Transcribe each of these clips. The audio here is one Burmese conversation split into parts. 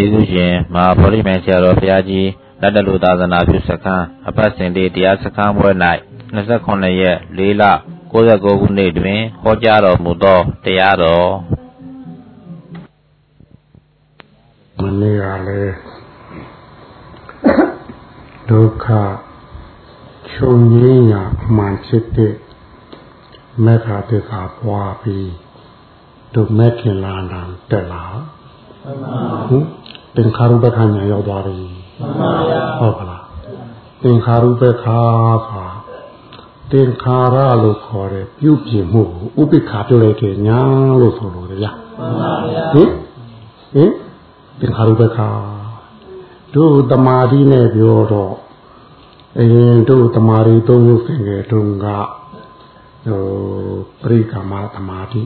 ကျေးဇူးရှင်မဟာဗောဓိမြိုင်ဆရာတော်ဘုရားကြီးလက်တလူသာသနာပြုစခန်းအပတ်စဉ်လေးတရားစခန်းပွဲ၌29ရက်4လ69ခုနှစ်တွင်ဟောကြားတော်မူသောတရားတော်မနေ့ကလည်းဒုက္ခချုပ်ငြိမ်းရာအမှန်ဖြစ်တဲ့မေခါတစ္ဆာပွားပြီးဒုမက်ခင်လာတာတက်လာဟင် သင်္ခါရုပ္ပခညာရောက်သွားပြီမှန်ပါဗျာဟုတ်ကလားသင်္ခါရုပ္ပခါဆိုတာသင်္ခါရလို့ခေါ်တဲ့ပြုပြင်မှုကိုဥပိ္ပခာပြောလိုက်တဲ့ညာလို့ဆိုလို့ဗျာမှန်ပါဗျာဟင်ဟင်သင်္ခါရုပ္ပခါတို့တမာတိနဲ့ပြောတော့အရင်တို့တမာရီသုံးခုဆင်ကြတုန်းကဟိုပရိကမသမာတိ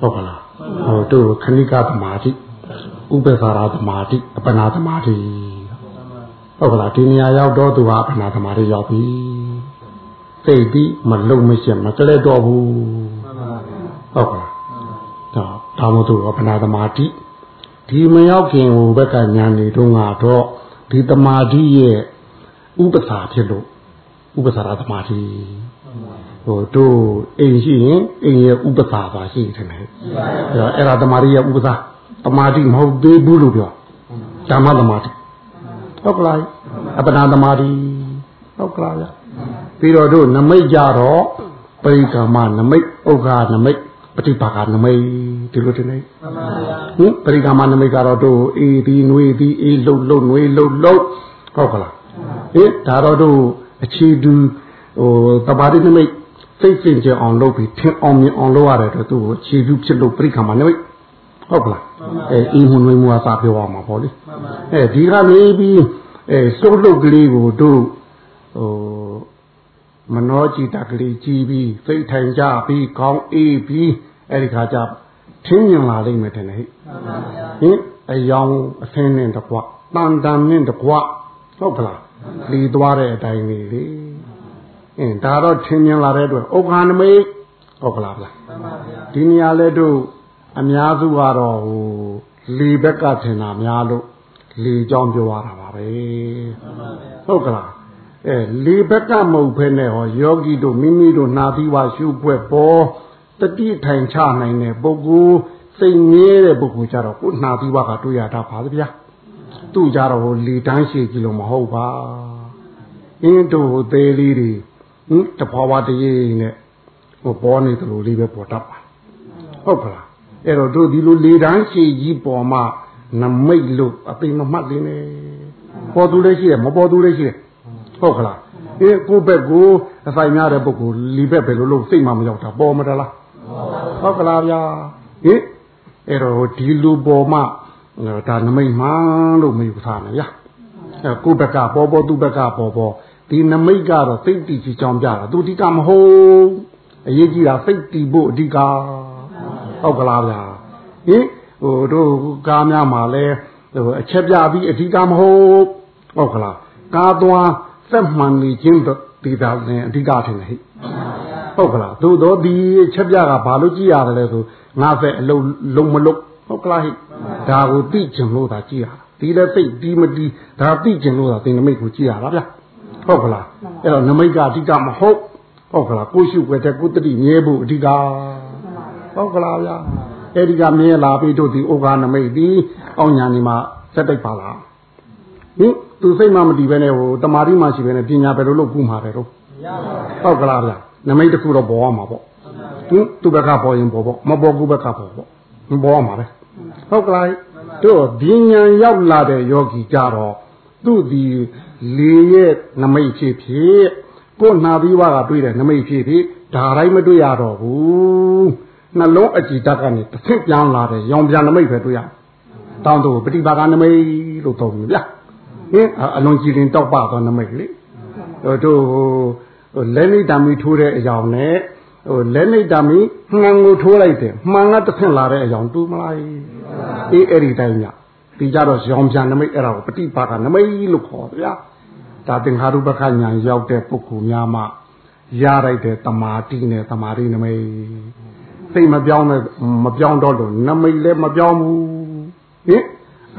ဟုတ်ကလားဟိုတို့ခဏိကသမာတိ ဥပ္ပခါရသမာတိအပနာသမာတိဟုတ်ကလားဒီနေရာရောက်တော့သူကအပနာသမာတိရောက်ပြီသိပြီးမလုံမရှက်မကလဲတော့ဘူးဟုတ်ကလားဒါဒါမို့သူအပနာသမာတိဒီမရောက်ခင်ဟိုဘက်ကညာနေတုန်းကတော့ဒီသမာဓိရဲ့ဥပ္ပစာဖြစ်လို့ဥပ္ပစာရသမာဓိဟိုတို့အိမ်ရှိရင်အိမ်ရဲ့ဥပ္ပစာပါရှိတယ်နဲ့အဲ့ဒါသမာဓိရဲ့ဥပ္ပစာ သမာဓိမဟုတ်သေးဘူးလို့ပြောဓမ္မသမာဓိဟုတ်ကလားအပနာသမာဓိဟုတ်ကလားဗျပြီးတော့တို့နမိတ်ကြတော့ပရိကမနမိတ်ဥက္ခနမိတ်ပฏิပါကနမိတ်ဒီလိုတင်နေမှန်ပါဗျာဟင်ပရိကမနမိတ်ကတော့တို့အေးဒီနွေဒီအေးလှုပ်လှုပ်နွေလှုပ်လှုပ်ဟုတ်ကလားဟင်ဒါတော့တို့အခြေတူဟိုတပါတိနမိတ်စိတ်စင်ကြအောင်လုပ်ပြီးထင်အောင်မြင်အောင်လုပ်ရတယ်တော့သူ့ကိုခြေသူဖြစ်လို့ပရိကမနမိတ် ဟုတ်ကလားအဲအင်းမွန်ဝေးမွာသာပြောရမှာပေါ့လေအဲဒီကနေပြီးအဲစိုးလုတ်ကလေးကိုတို့ဟိုမနောကြည်တကလေးကြည်ပြီးစိတ်ထိုင်ကြပြီးခေါင်းအေးပြီးအဲဒီခါကျထင်းမြင်လာလိမ့်မယ်တဲ့ဟဲ့ဟင်အယောင်အဆင်းနဲ့တကွတန်တန်နဲ့တကွဟုတ်ကလားလီသွားတဲ့အတိုင်းလေးလေအင်းဒါတော့ထင်းမြင်လာတဲ့အတွက်ဥက္ခာနမိတ်ဟုတ်ကလားဗျာဒီနေရာလဲတို့ အများစုကတော့ဟိုလေဘက်ကထင်တာများလို့လေကြောင်းပြောရတာပါပဲဟုတ်ကလားအဲလေဘက်ကမဟုတ်ဖဲနဲ့ဟောယောဂီတို့မိမိတို့နာသီဝရှုွက်ပေါ်တတိထိုင်ချနိုင်တဲ့ပုဂ္ဂိုလ်စိတ်ငြဲတဲ့ပုဂ္ဂိုလ်ကြတော့ကိုနာသီဝကတွေ့ရတာပါဗျာသူ့ကြတော့ဟိုလေတန်းရှိကြည့်လို့မဟုတ်ပါအင်းတို့သေးလေးတွေဟင်တဖွာဖွာတရေနဲ့ဟိုပေါ်နေတယ်လို့လေးပဲပေါ်တတ်ပါဟုတ်ကလား အဲ့တော့တို့ဒီလိုလေတန်းရှိကြီးပေါ်မှာနမိတ်လို့အသိမမှတ်နေတယ်ပေါ်သူလည်းရှိတယ်မပေါ်သူလည်းရှိတယ်ဟုတ်ကလားအေးကိုဘက်ကိုအဆိုင်များတဲ့ပုဂ္ဂိုလ်လီဘက်ပဲလို့လို့စိတ်မှမရောက်တာပေါ်မတလားဟုတ်ကလားဗျာဟင်အဲ့တော့ဒီလူပေါ်မှာဒါနမိတ်မှန်လို့မယူထားနဲ့ဗျာအဲကိုဘက်ကပေါ်ပေါ်သူဘက်ကပေါ်ပေါ်ဒီနမိတ်ကတော့စိတ်တည်ချကြောင်းပြတာသူအဓိကမဟုတ်အရေးကြီးတာစိတ်တည်ဖို့အဓိက ဟုတ်ကလားဗျာဟင်ဟိုတို့ကားများမှာလဲဟိုအချက်ပြပြီးအဓိကမဟုတ်ဟုတ်ကလားကားသွားစက်မှန်နေခြင်းဒီတာနဲ့အဓိကထင်တယ်ဟိဟုတ်ကလားသို့တော့ဒီချက်ပြကဘာလို့ကြည့်ရတယ်လဲဆိုငါဖက်အလုံးလုံးမလုံးဟုတ်ကလားဟိဒါကိုသိကျင်လို့သာကြည့်ရတာဒီလည်းသိဒီမဒီဒါသိကျင်လို့သာသင်နမိတ်ကိုကြည့်ရတာဗျဟုတ်ကလားအဲ့တော့နမိတ်ကအဓိကမဟုတ်ဟုတ်ကလားကိုရှုွယ်တဲ့ကိုတတိမြဲဖို့အဓိက ဟုတ်ကလားဗျာအဲ့ဒီကမြဲလာပြီးတို့ဒီဩဃာနမိတ်ဒီအောင်ညာနေမှာစက်တိုက်ပါလားဟင်သူစိတ်မှမတည်ပဲနဲ့ဟိုတမာတိမှရှိပဲနဲ့ပညာပဲလို့လို့ပူမှာပဲတော့ဟုတ်ကလားဗျာနမိတ်တစ်ခုတော့ပေါ်ရမှာပေါ့ဟင်သူ့ဘက်ကပေါ်ရင်ပေါ်ပေါ့မပေါ်ကူဘက်ကပေါ်ပေါ့မပေါ်ရမှာပဲဟုတ်ကလားတို့ဒီဉာဏ်ရောက်လာတဲ့ယောဂီကြတော့သူ့ဒီလေရဲ့နမိတ်ဖြစ်ဖြစ်ကိုနာပြီးွားကတွေ့တဲ့နမိတ်ဖြစ်ဖြစ်ဒါတိုင်းမတွေ့ရတော့ဘူး နှလုံးအကြည်ဓာတ်ကနေတစ်ဆင့်ပြောင်းလာတဲ့ရောင်ပြန်နမိတ်ပဲတွေ့ရတောင်းတော့ပฏิပါကနမိတ်လို့သုံးပြီဗျာဟင်အလွန်ကြည်ရင်တောက်ပသောနမိတ်လေတို့လက်နေတံမီထိုးတဲ့အကြောင်းနဲ့ဟိုလက်နေတံမီမှန်ကိုထိုးလိုက်တယ်မှန်ကတစ်ဆင့်လာတဲ့အကြောင်းတူမလားအေးအဲ့ဒီတိုင်းညဒီကြတော့ရောင်ပြန်နမိတ်အဲ့ဒါကိုပฏิပါကနမိတ်လို့ခေါ်ဗျာဒါသင်္ခါရုပ္ပခညာရောက်တဲ့ပုဂ္ဂိုလ်များမှရလိုက်တဲ့တမာတိနဲ့တမာတိနမိတ် စိတ်မပြောင်းနဲ့မပြောင်းတော့လို့နမိတ်လည်းမပြောင်းဘူးဟင်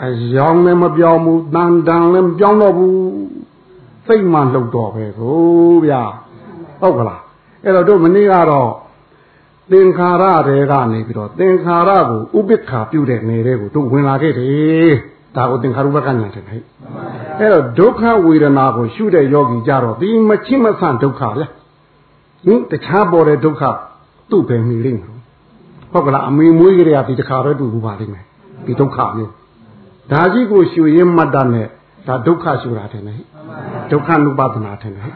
အယောင်လည်းမပြောင်းဘူးတန်တန်လည်းမပြောင်းတော့ဘူးစိတ်မှလှုပ်တော့ပဲကိုဗျာဟုတ်ကလားအဲ့တော့တို့မနေ့ကတော့သင်္ခါရတွေကနေပြီးတော့သင်္ခါရကိုဥပိ္ပခာပြုတဲ့နယ်တွေကိုတို့ဝင်လာခဲ့တယ်ဒါကိုသင်္ခါရုပ္ပကညာတယ်ဟဲ့အဲ့တော့ဒုက္ခဝေဒနာကိုရှုတဲ့ယောဂီကြတော့ဒီမချိမဆန့်ဒုက္ခဗျာဟင်တခြားပေါ်တဲ့ဒုက္ခသူ့ပဲမိလိမ့်မယ် ဟုတ်ကလားအမေမွေးကြရဒီတခါပဲတူဘူးပါလိမ့်မယ်ဒီဒုက္ခမျိုးဒါကြီးကိုရှုရင်းမှတ်တတ်နဲ့ဒါဒုက္ခရှုတာတယ်ဟဲ့ဒုက္ခနုပါဒနာတယ်ဟဲ့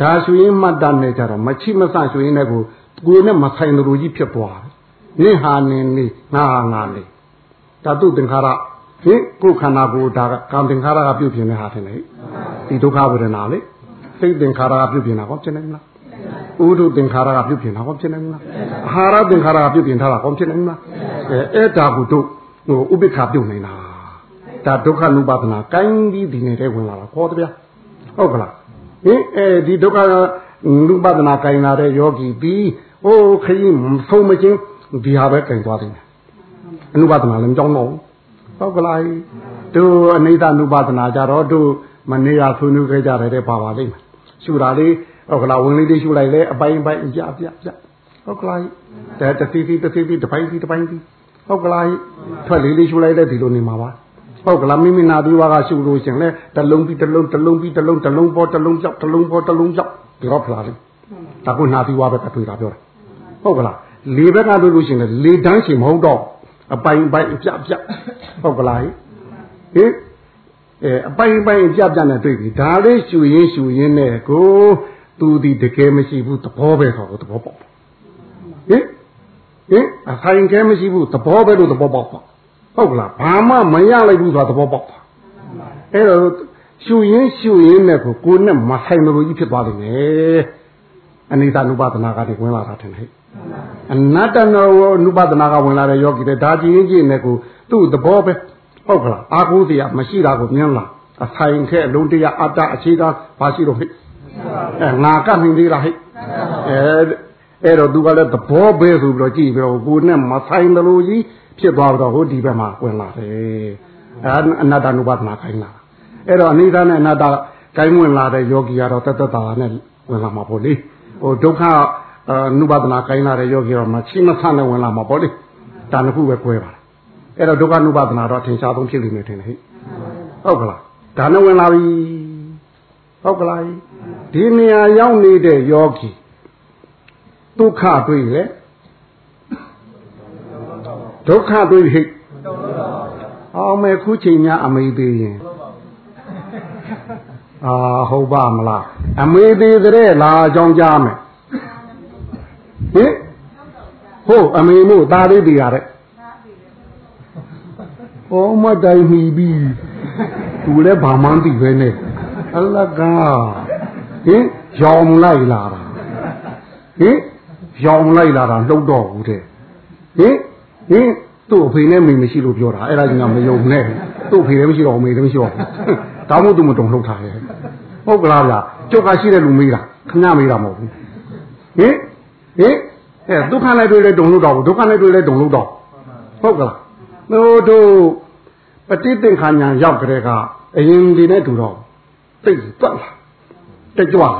ဒါရှုရင်းမှတ်တတ်နဲ့ကြတော့မချိမဆန့်ရှုရင်းတဲ့ကိုကိုယ်နဲ့မဆိုင်လို့ကြီးဖြစ်သွားတယ်နင့်ဟာနင်းနေငါဟာငါနေဒါတုသင်္ခါရဟင်ကိုယ်ခန္ဓာကိုယ်ဒါကကံသင်္ခါရကပြုတ်ပြင်းနေတာတယ်လေဒီဒုက္ခဝေဒနာလေစိတ်သင်္ခါရကပြုတ်ပြင်းတာကောဖြစ်နိုင်မလား ဥဒုသင်္ခါရကပြုတ်ပြင်းတာကောဖြစ်နိုင်မလားအာဟာရသင်္ခါရကပြုတ်ပြင်းထားတာကောဖြစ်နိုင်မလားအဲအဲ့ဒါကိုတို့ဟိုဥပိ္ပခာပြုတ်နေတာဒါဒုက္ခနုပါဒနာကိုင်းပြီးဒီနေတဲ့ဝင်လာတာခေါ်တဗျာဟုတ်ကလားဟင်အဲဒီဒုက္ခနုပါဒနာကိုင်းလာတဲ့ယောဂီပြီးဟိုခရင်ဆုံးမချင်းဒီဟာပဲကင်သွားတယ်အနုပါဒနာလည်းမကြောင်းတော့ဟုတ်ကလားတို့အနိဒနုပါဒနာကြတော့တို့မနေ့ကဆွေးနွေးခဲ့ကြတယ်တဲ့ပါပါလိမ့်မယ်ရှုတာလေး ဟုတ်ကလားဝင်လေးလေးရှုလိုက်လဲအပိုင်းပိုင်းကြပြပြဟုတ်ကလားတဲ့တတိတိတတိတိတပိုင်းတိတပိုင်းတိဟုတ်ကလားထွက်လေးလေးရှုလိုက်တဲ့ဒီလိုနေမှာပါဟုတ်ကလားမိမိနာပြီးွားကရှုလို့ရှင်လဲတလုံးပြီးတလုံးတလုံးပြီးတလုံးတလုံးပေါ်တလုံးကြောက်တလုံးပေါ်တလုံးကြောက်ဒီတော့ဖလားလေးဒါကနာပြီးွားပဲကတွေ့တာပြောတာဟုတ်ကလားလေဘက်ကတွေ့လို့ရှင်လေလေတန်းရှင်မဟုတ်တော့အပိုင်ပိုင်ပြပြဟုတ်ကလားဟင်အဲအပိုင်ပိုင်ပြပြနဲ့တွေ့ပြီဒါလေးရှူရင်းရှူရင်းနဲ့ကို သူဒီတကယ်မရှိဘူးသဘောပဲဆိုတော့သဘောပေါက်ဟင်ဟင်အဆိုင်ကဲမရှိဘူးသဘောပဲလို့သဘောပေါက်ပါဟုတ်ကလားဘာမှမရလိုက်ဘူးဆိုတာသဘောပေါက်ပါအဲ့တော့ရှူရင်းရှူရင်းနဲ့ကိုကိုနဲ့မဆိုင်လို့ကြီးဖြစ်သွားတယ်လေအနိစ္စနုပါဒနာကတည်းကဝင်လာတာထင်တယ်အနတ္တနောနုပါဒနာကဝင်လာတဲ့ယောဂီတွေဒါကြည့်ရင်ကြည့်နေကိုသူ့သဘောပဲဟုတ်ကလားအာဟုတရားမရှိတာကိုမြင်လားအဆိုင်ခဲအလုံးတရားအတ္တအခြေခံဘာရှိတော့ဟဲ့ အဲငါကနိုင်သေးလားဟဲ့အဲအဲ့တော့သူကလည်းသဘောပဲဆိုပြီးတော့ကြည့်ပြီးတော့ကိုနဲ့မဆိုင်တယ်လို့ကြီးဖြစ်သွားတော့ဟိုဒီဘက်မှာဝင်လာတယ်အဲအနတ္တနုပါဒနာခိုင်းလာအဲ့တော့အနိစ္စနဲ့အနတ္တကိုင်းဝင်လာတဲ့ယောဂီကတော့တသက်တာနဲ့ဝင်လာမှာပေါ့လေဟိုဒုက္ခနုပါဒနာကိုင်းလာတဲ့ယောဂီတော့မချိမဆနဲ့ဝင်လာမှာပေါ့လေဒါနှစ်ခုပဲ꿰ပါအဲ့တော့ဒုက္ခနုပါဒနာတော့ထင်ရှားဆုံးဖြစ်လိမ့်မယ်ထင်တယ်ဟဲ့ဟုတ်ကလားဒါနဲ့ဝင်လာပြီဟုတ်ကလား ဒီနေရာရောက်နေတဲ့ယောဂီဒုက္ခတွေ့လေဒုက္ခတွေ့ဟိအောင်မယ်ခုချိန်များအမေသေးရင်အာဟုတ်ပါမလားအမေသေးတဲ့လာအကြောင်းကြားမယ်ဟင်ဟုတ်အမေမို့ตาလေးတည်ရတဲ့ဩမတိုင်မီပြီးသူလည်းဘာမှမသိပဲနဲ့အလကား ဟင်ရောင်လိုက်လာတာဟင်ရောင်လိုက်လာတာလှုပ်တော့ဘူးတဲ့ဟင်ဟင်သူ့အဖေနဲ့မိမရှိလို့ပြောတာအဲ့ဒါကြီးကမယုံနဲ့သူ့အဖေလည်းမရှိတော့အမေလည်းမရှိတော့ဒါမှမဟုတ်သူမတုံလှုပ်ထားရဲ့ဟုတ်ကလားဗျာကျုပ်ကရှိတဲ့လူမေးတာခဏမေးတာမဟုတ်ဘူးဟင်ဟင်အဲဒုက္ခနဲ့တွေ့လဲတုံလို့တော့ဒုက္ခနဲ့တွေ့လဲတုံလို့တော့ဟုတ်ကလားတို့တို့ပฏิသင်္ခါညာရောက်ကြတဲ့ကအရင်ဒီနဲ့တူတော့သိတွက်လာ တက်ကြွလာ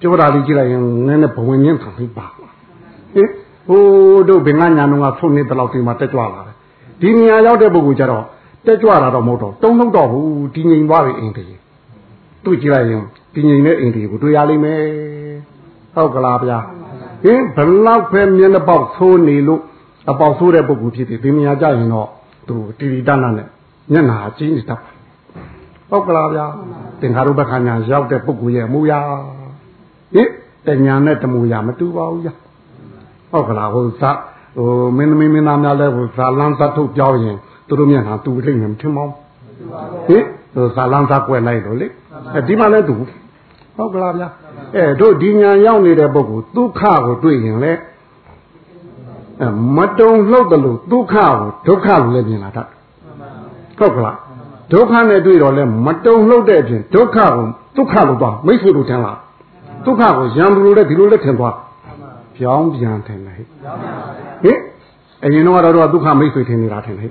ကြောတာလေးကြည့်လိုက်ရင်နည်းနည်းဘဝင်ချင်းခံပြီးပါဟင်ဟိုတို့ဘင်္ဂညာလုံးကဖုန်နေတဲ့လောက်ဒီမှာတက်ကြွလာတယ်ဒီနေရာရောက်တဲ့ပုဂ္ဂိုလ်ကျတော့တက်ကြွတာတော့မဟုတ်တော့တုံးလုံးတော့ဘူးဒီငြိမ်သွားပြီအင်းတည်းတွေ့ကြည့်လိုက်ရင်ဒီငြိမ်တဲ့အိမ်တည်းကိုတွေ့ရလိမ့်မယ်ဟုတ်ကလားဗျာဟင်ဘလောက်ပဲမျက်နှာပေါက်သိုးနေလို့အပေါက်သိုးတဲ့ပုဂ္ဂိုလ်ဖြစ်တယ်ဒီနေရာကြရင်တော့သူတီတီတန်းတန်းနဲ့မျက်နှာကြီးနေတတ်ဟုတ်ကလားဗျာ သင်္ခါရုပ္ပခဏညာရောက်တဲ့ပုဂ္ဂိုလ်ရဲ့မူရာဟင်တညာနဲ့တမူရာမတူပါဘူးဗျာဟုတ်ကလားဟိုသဟိုမင်းသမီးမင်းသားများလဲဟိုဇာလန်းသတ်ထုတ်ပြောင်းရင်သူတို့မျက်နှာတူလိမ့်မယ်မထင်ပါဘူးဟင်ဟိုဇာလန်းသတ်ကွက်လိုက်လို့လေအဲဒီမှာလဲတူဟုတ်ကလားဗျာအဲတို့ဒီညာရောက်နေတဲ့ပုဂ္ဂိုလ်ဒုက္ခကိုတွေ့ရင်လေမတုံလှုပ်တယ်လို့ဒုက္ခကိုဒုက္ခလို့လည်းမြင်လာတတ်ဟုတ်ကလား ဒုက္ခနဲ့တွေ့တော့လဲမတုံလှုပ်တဲ့အပြင်ဒုက္ခကိုဒုက္ခလို့သွားမိတ်ဆွေတို့ထင်လားဒုက္ခကိုရံဘူးလို့လည်းဒီလိုလည်းထင်သွားပြောင်းပြန်ထင်တယ်ဟဲ့ဟင်အရင်တော့တော့ဒုက္ခမိတ်ဆွေထင်နေတာထင်တယ်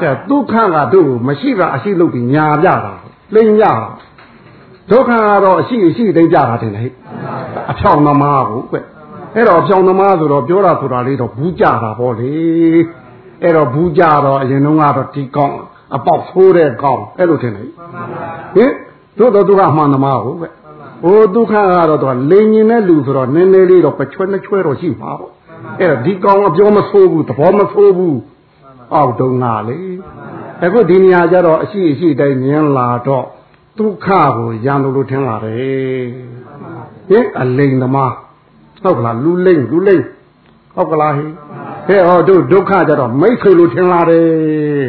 အဲဒုက္ခကတို့မရှိတာအရှိလို့ပြီးညာပြတာလိမ့်ရတာဒုက္ခကတော့အရှိအရှိသိမ့်ပြတာထင်တယ်အဖြောင်သမားကိုကွအဲ့တော့အဖြောင်သမားဆိုတော့ပြောတာဆိုတာလေးတော့ဘူးကြတာပေါ့လေအဲ့တော့ဘူးကြတော့အရင်တော့ကတော့ဒီကောင်း အပေါက်ဖိုးတဲ့ကောင်းအဲ့လိုထင်တယ်ဟင်တို့တော့ဒုက္ခမှန်သမားကိုကွဟိုဒုက္ခကတော့တော့လိန်ရင်တဲ့လူဆိုတော့နည်းနည်းလေးတော့ပချွဲနှချွဲတော့ရှိမှာပေါ့အဲ့တော့ဒီကောင်အပြောမဆိုးဘူးသဘောမဆိုးဘူးအောက်တုံးကလေအခုဒီနေရာကျတော့အရှိအရှိတိုင်းမြင်လာတော့ဒုက္ခကိုရံလို့လို့ထင်လာတယ်ဟင်အလိန်သမားဟုတ်ကလားလူလိန်လူလိန်ဟုတ်ကလားဟိဟဲ့ဟောတို့ဒုက္ခကြတော့မိတ်ဆွေလို့ထင်လာတယ်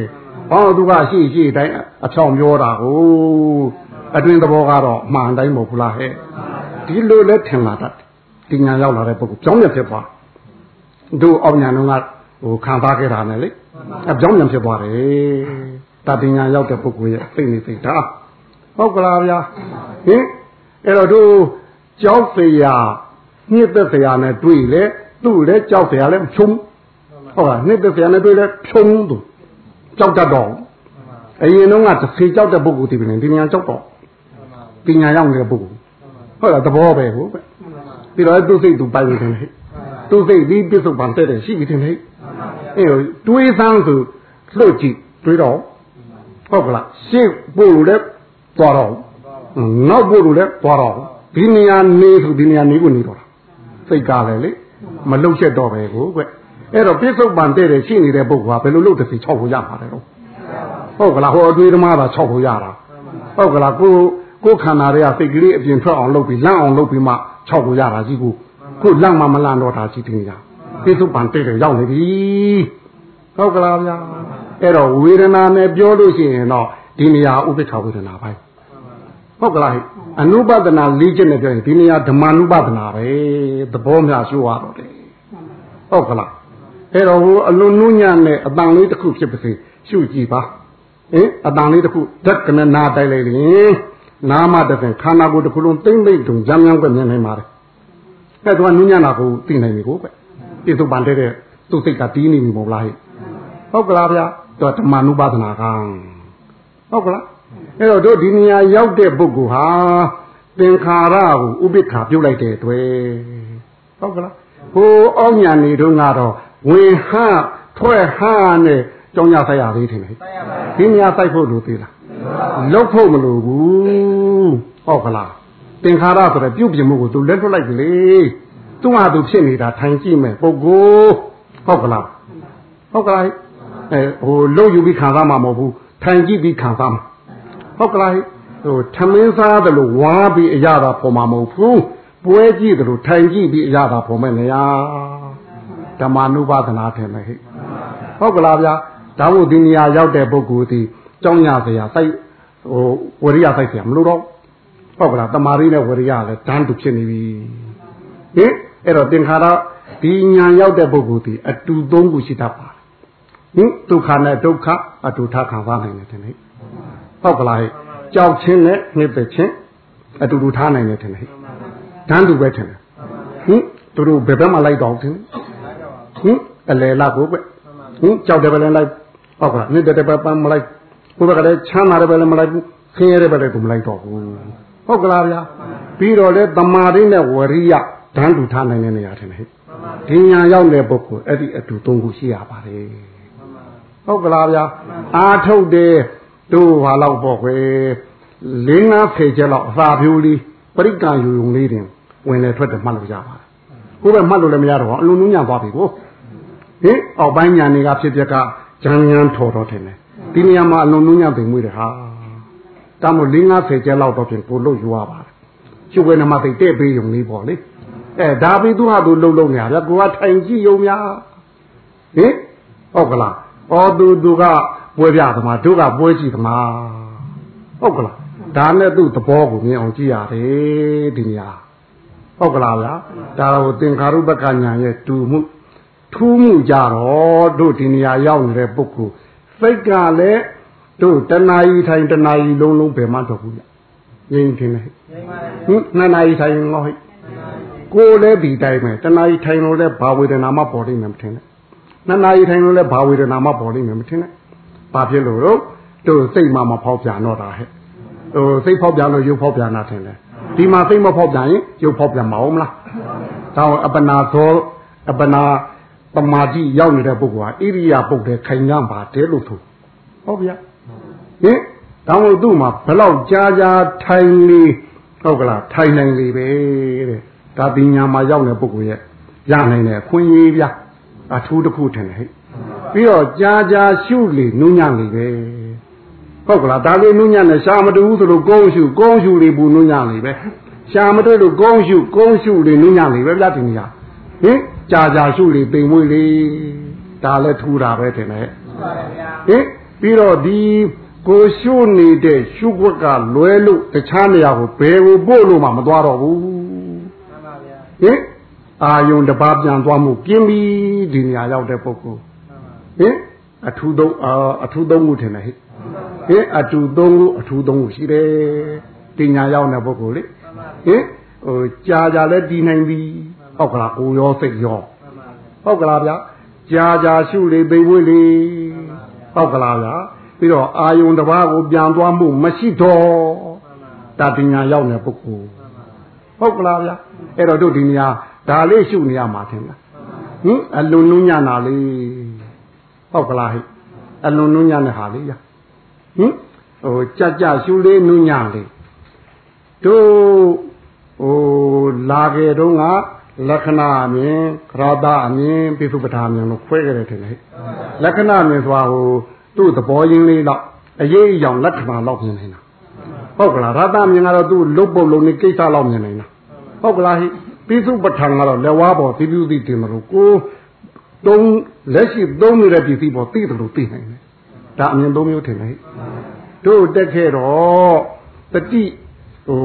ဟောသူကရှိရှိတိုင်းအဖြောင်ပြောတာကိုအတွင်သဘောကတော့မှန်တိုင်းမဟုတ်ဘူးလားဟဲ့ဒီလိုလဲထင်လာတတ်ဒီညာရောက်လာတဲ့ပုဂ္ဂိုလ်ကြောင်းရဖြစ်သွားတို့အောင်ညာတော့ကဟိုခံစားခဲ့တာနဲ့လေအကြောင်းညာဖြစ်သွားတယ်တပညာရောက်တဲ့ပုဂ္ဂိုလ်ရဲ့စိတ်နေစိတ်ဓာတ်ဟုတ်ကလားဗျာဟင်အဲ့တော့တို့ကြောက်စရာညစ်သက်စရာနဲ့တွေ့လေသူ့လည်းကြောက်စရာလည်းဖြုံးဟုတ်လားညစ်သက်စရာနဲ့တွေ့လည်းဖြုံးသူ ကြောက်တတ်တော့အရင်တော့ကတစ်ဖေကြောက်တဲ့ပုဂ္ဂိုလ်ဒီပြင်ဒီညာကြောက်တော့ပညာရောက်နေတဲ့ပုဂ္ဂိုလ်ဟုတ်လားသဘောပဲဟုတ်ပဲပြီးတော့သူ့စိတ်သူပိုင်နေတယ်သူ့စိတ်ဒီပြစ္ဆုတ်ပန်တဲ့ရှိပြီတင်လေအဲတွေးဆန်းဆိုလှုပ်ကြည့်တွေးတော့ဟုတ်ကလားရှေ့ပို့လို့လည်းသွားတော့နောက်ပို့လို့လည်းသွားတော့ဒီနေရာနေဆိုဒီနေရာနေကိုနေတော့စိတ်ကားလေလေမလှုပ်ချက်တော့ပဲကိုကွ အဲ့တော့ပြစ္ဆုတ်ပန်တဲ့ရှိနေတဲ့ပုဂ္ဂိုလ်ကဘယ်လိုလုပ်တစ်စီ6ဖို့ရမှာလဲတော့ဟုတ်ကလားဟောအတွေးဓမ္မသာ6ဖို့ရတာဟုတ်ကလားကိုကိုခန္ဓာတွေကစိတ်ကလေးအပြင်ထွက်အောင်လုပ်ပြီးလန့်အောင်လုပ်ပြီးမှ6ဖို့ရတာကြီးကိုခုလန့်မှမလန့်တော့တာကြီးတင်ကြပြစ္ဆုတ်ပန်တဲ့ရောက်နေပြီဟုတ်ကလားဗျာအဲ့တော့ဝေဒနာနဲ့ပြောလို့ရှိရင်တော့ဒီနေရာဥပိ္ပခဝေဒနာပိုင်းဟုတ်ကလားအနုပဒနာလေးချက်နဲ့ပြောရင်ဒီနေရာဓမ္မနုပဒနာပဲသဘောများရှိုးရတော့တယ်ဟုတ်ကလား အဲ့တော့ဟိုအလွန်နုညံ့တဲ့အတန်လေးတစ်ခုဖြစ်ပါစေရှုကြည့်ပါဟင်အတန်လေးတစ်ခုဓာတ်ကနနာတိုက်လိုက်ရင်နာမတပင်ခန္ဓာကိုယ်တစ်ခုလုံးသိမ့်သိမ့်တုံကြမ်းကြမ်းပဲမြင်နိုင်ပါတယ်အဲ့တော့နုညံ့တာကိုသိနိုင်ပြီကိုပဲပြစ္ဆုတ်ပန်တဲ့သူ့စိတ်ကတီးနေပြီမဟုတ်လားဟဲ့ဟုတ်ကလားဗျာတော့ဓမ္မနုပါဒနာကဟုတ်ကလားအဲ့တော့တို့ဒီနေရာရောက်တဲ့ပုဂ္ဂိုလ်ဟာသင်္ခါရကိုဥပိ္ပခာပြုတ်လိုက်တဲ့အတွက်ဟုတ်ကလားဟိုအောက်ညာနေတော့ကတော့ ဝင်ဟထွက်ဟနဲ့ကြောင်းရဆိုင်ရသေးတယ်ဒီနေရာစိုက်ဖို့လိုသေးလားလုတ်ဖို့မလိုဘူးဟုတ်ကလားသင်္ခါရဆိုတဲ့ပြုတ်ပြမှုကိုသူလက်ထွက်လိုက်ပြီလေသူ့ဟာသူဖြစ်နေတာထိုင်ကြည့်မယ်ပုဂ္ဂိုလ်ဟုတ်ကလားဟုတ်ကလားအဲဟိုလုံယူပြီးခံစားမှာမဟုတ်ဘူးထိုင်ကြည့်ပြီးခံစားမှာဟုတ်ကလားဟိုထမင်းစားတယ်လို့ဝါပြီးအရာသာပေါ်မှာမဟုတ်ဘူးပွဲကြည့်တယ်လို့ထိုင်ကြည့်ပြီးအရာသာပေါ်မဲ့နေရ ဓမ္မနုပါဒနာထင်မယ်ဟဲ့ဟုတ်ကလားဗျာဒါမို့ဒီနေရာရောက်တဲ့ပုဂ္ဂိုလ်ဒီကြောင်းရစရာစိုက်ဟိုဝရိယစိုက်စရာမလိုတော့ဟုတ်ကလားတမာရီနဲ့ဝရိယလည်းတန်းတူဖြစ်နေပြီဟင်အဲ့တော့သင်္ခါရဒီညာရောက်တဲ့ပုဂ္ဂိုလ်ဒီအတူသုံးခုရှိတတ်ပါဟင်ဒုက္ခနဲ့ဒုက္ခအတူထခံစားနိုင်တယ်တင်လေဟုတ်ကလားဟဲ့ကြောက်ခြင်းနဲ့နှိမ့်ပခြင်းအတူတူထားနိုင်တယ်တင်လေတန်းတူပဲတင်လေဟင်သူတို့ဘယ်ဘက်မှလိုက်တော့တင် ဟင်အလေလာကိုပဲဟင်ကြောက်တယ်ပဲလိုက်ဟုတ်ကလားနှိမ့်တယ်ပဲပန်းမလိုက်ဘုရားကလည်းချမ်းသာတယ်ပဲလည်းမလိုက်ဘူးခင်းရတဲ့ပဲလည်းမလိုက်တော့ဘူးဟုတ်ကလားဗျာပြီးတော့လေတမာရင်းနဲ့ဝရိယတန်းတူထားနိုင်တဲ့နေရာထင်တယ်ဒီညာရောက်တဲ့ပုဂ္ဂိုလ်အဲ့ဒီအတူသုံးခုရှိရပါတယ်ဟုတ်ကလားဗျာအာထုတ်တယ်တို့ဟာလောက်ပေါ့ခွေလင်းငါဖေချက်လောက်အစာဖြိုးလေးပရိက္ခယူုံလေးတင်ဝင်လေထွက်တယ်မှတ်လို့ရပါတယ်ကိုယ်ပဲမှတ်လို့လည်းမရတော့ဘူးအလုံးလုံးညံသွားပြီကို ဟင်အောက်ပိုင်းညာနေကဖြစ်ပြက်ကဂျန်ညာထော်တော့တယ်ဒီနေရာမှာအလုံးလုံးညံပင်မွေးတယ်ဟာဒါမို့လင်းငါဖေချက်လောက်တော့ပြင်ကိုလို့ယူရပါတယ်ကျုပ်ကနမသိတဲ့ပေးုံလေးပေါ့လေအဲဒါပြီးသူဟာသူလှုပ်လှုပ်နေရဗျကိုကထိုင်ကြည့်ရုံများဟင်ဟုတ်ကလားဩသူသူကပွဲပြသမားတို့ကပွဲကြည့်သမားဟုတ်ကလားဒါနဲ့သူ့သဘောကိုမြင်အောင်ကြည့်ရတယ်ဒီနေရာဟုတ်ကလားဗျာဒါတော့သင်္ခါရုပ္ပကညာရဲ့တူမှု ထူးမှုကြတော့တို့ဒီနေရာရောက်နေတဲ့ပုဂ္ဂိုလ်စိတ်ကလည်းတို့တဏှာကြီးထိုင်တဏှာကြီးလုံးလုံးဘယ်မှတော့ဘူးညင်ထင်တယ်ဟင်နှစ်နာရီထိုင်ငေါဟိကိုလည်းဒီတိုင်းပဲတဏှာကြီးထိုင်လို့လည်းဘာဝေဒနာမှပေါ်နေမှမထင်နဲ့နှစ်နာရီထိုင်လို့လဲဘာဝေဒနာမှပေါ်လိမ့်မယ်မထင်နဲ့ဘာဖြစ်လို့တော့တို့စိတ်မှမဖောက်ပြန်တော့တာဟဲ့ဟိုစိတ်ဖောက်ပြန်လို့ရုပ်ဖောက်ပြန်တာထင်တယ်ဒီမှာစိတ်မဖောက်ပြန်ရင်ရုပ်ဖောက်ပြန်မအောင်မလားဒါအပနာသောအပနာ ပမာတိရောက်နေတဲ့ပုဂ္ဂိုလ်ဟာဣရိယာပုတ်တဲ့ခိုင်ကြပါတယ်လို့ဆိုဟုတ်ဗျာဟင်တောင်းလို့သူ့မှာဘလောက်ကြာကြာထိုင်နေဟုတ်ကလားထိုင်နိုင်လေပဲတဲ့ဒါပညာမှာရောက်တဲ့ပုဂ္ဂိုလ်ရဲ့ရနိုင်တယ်ခွင့်ရေးဗျအထူးတစ်ခုထင်တယ်ဟဲ့ပြီးတော့ကြာကြာရှုလေနုညံ့လေပဲဟုတ်ကလားဒါလေးနုညံ့နဲ့ရှာမတူဘူးဆိုလို့ကုန်းရှုကုန်းရှုလေပူနုညံ့လေပဲရှာမတွေ့လို့ကုန်းရှုကုန်းရှုလေနုညံ့လေပဲဗျဒီနေရာဟင် ကြာကြာရှုလေပိန်မွေးလေဒါလည်းထူတာပဲထင်တယ်ဟင်ပြီးတော့ဒီကိုရှုနေတဲ့ရှုွက်ကလွဲလို့တခြားနေရာကိုဘယ်ကိုပို့လို့မှမသွားတော့ဘူးဟင်အာယုံတပါးပြန်သွားမှုပြင်းပြီးဒီနေရာရောက်တဲ့ပုဂ္ဂိုလ်ဟင်အထူးသုံးအထူးသုံးခုထင်တယ်ဟဲ့ဟင်အထူးသုံးခုအထူးသုံးခုရှိတယ်တင်ညာရောက်တဲ့ပုဂ္ဂိုလ်လေဟင်ဟိုကြာကြာလဲတည်နိုင်ပြီ ဟုတ်ကလားကိုရောစိတ်ရောဟုတ်ကလားဗျာကြာကြာရှုလေပိဝိလေဟုတ်ကလားဗျာပြီးတော့အာယုံတစ်ပါးကိုပြန်သွားမှုမရှိတော့တာတင်ညာရောက်တဲ့ပုဂ္ဂိုလ်ဟုတ်ကလားဗျာအဲ့တော့တို့ဒီနေရာဒါလေးရှုနေရမှာထင်လားဟင်အလွန်နုညံ့တာလေးဟုတ်ကလားဟိအလွန်နုညံ့တဲ့ဟာလေးရဟင်ဟိုကြကြရှုလေးနုညံ့လေးတို့ဟိုလာခဲ့တော့က လက္ခဏာအမြင်ခရတာအမြင်ပိစုပ္ပထာအမြင်လို့ခွဲကြတယ်ထင်တယ်လက္ခဏာအမြင်ဆိုတာဟိုသူ့သဘောရင်းလေးတော့အရေးအယောင်လက္ခဏာလောက်မြင်နေတာဟုတ်ကလားရတမြင်ကတော့သူ့လုတ်ပုတ်လုံးနေကိစ္စလောက်မြင်နေတာဟုတ်ကလားဟိပိစုပဋ္ဌာန်ကတော့လက်ဝါးပေါ်သိပြုသိတင်မလို့ကိုသုံးလက်ရှိသုံးနေတဲ့ပစ္စည်းပေါ်သိတယ်လို့သိနိုင်တယ်ဒါအမြင်သုံးမျိုးထင်တယ်တို့တက်ခဲ့တော့တတိဟို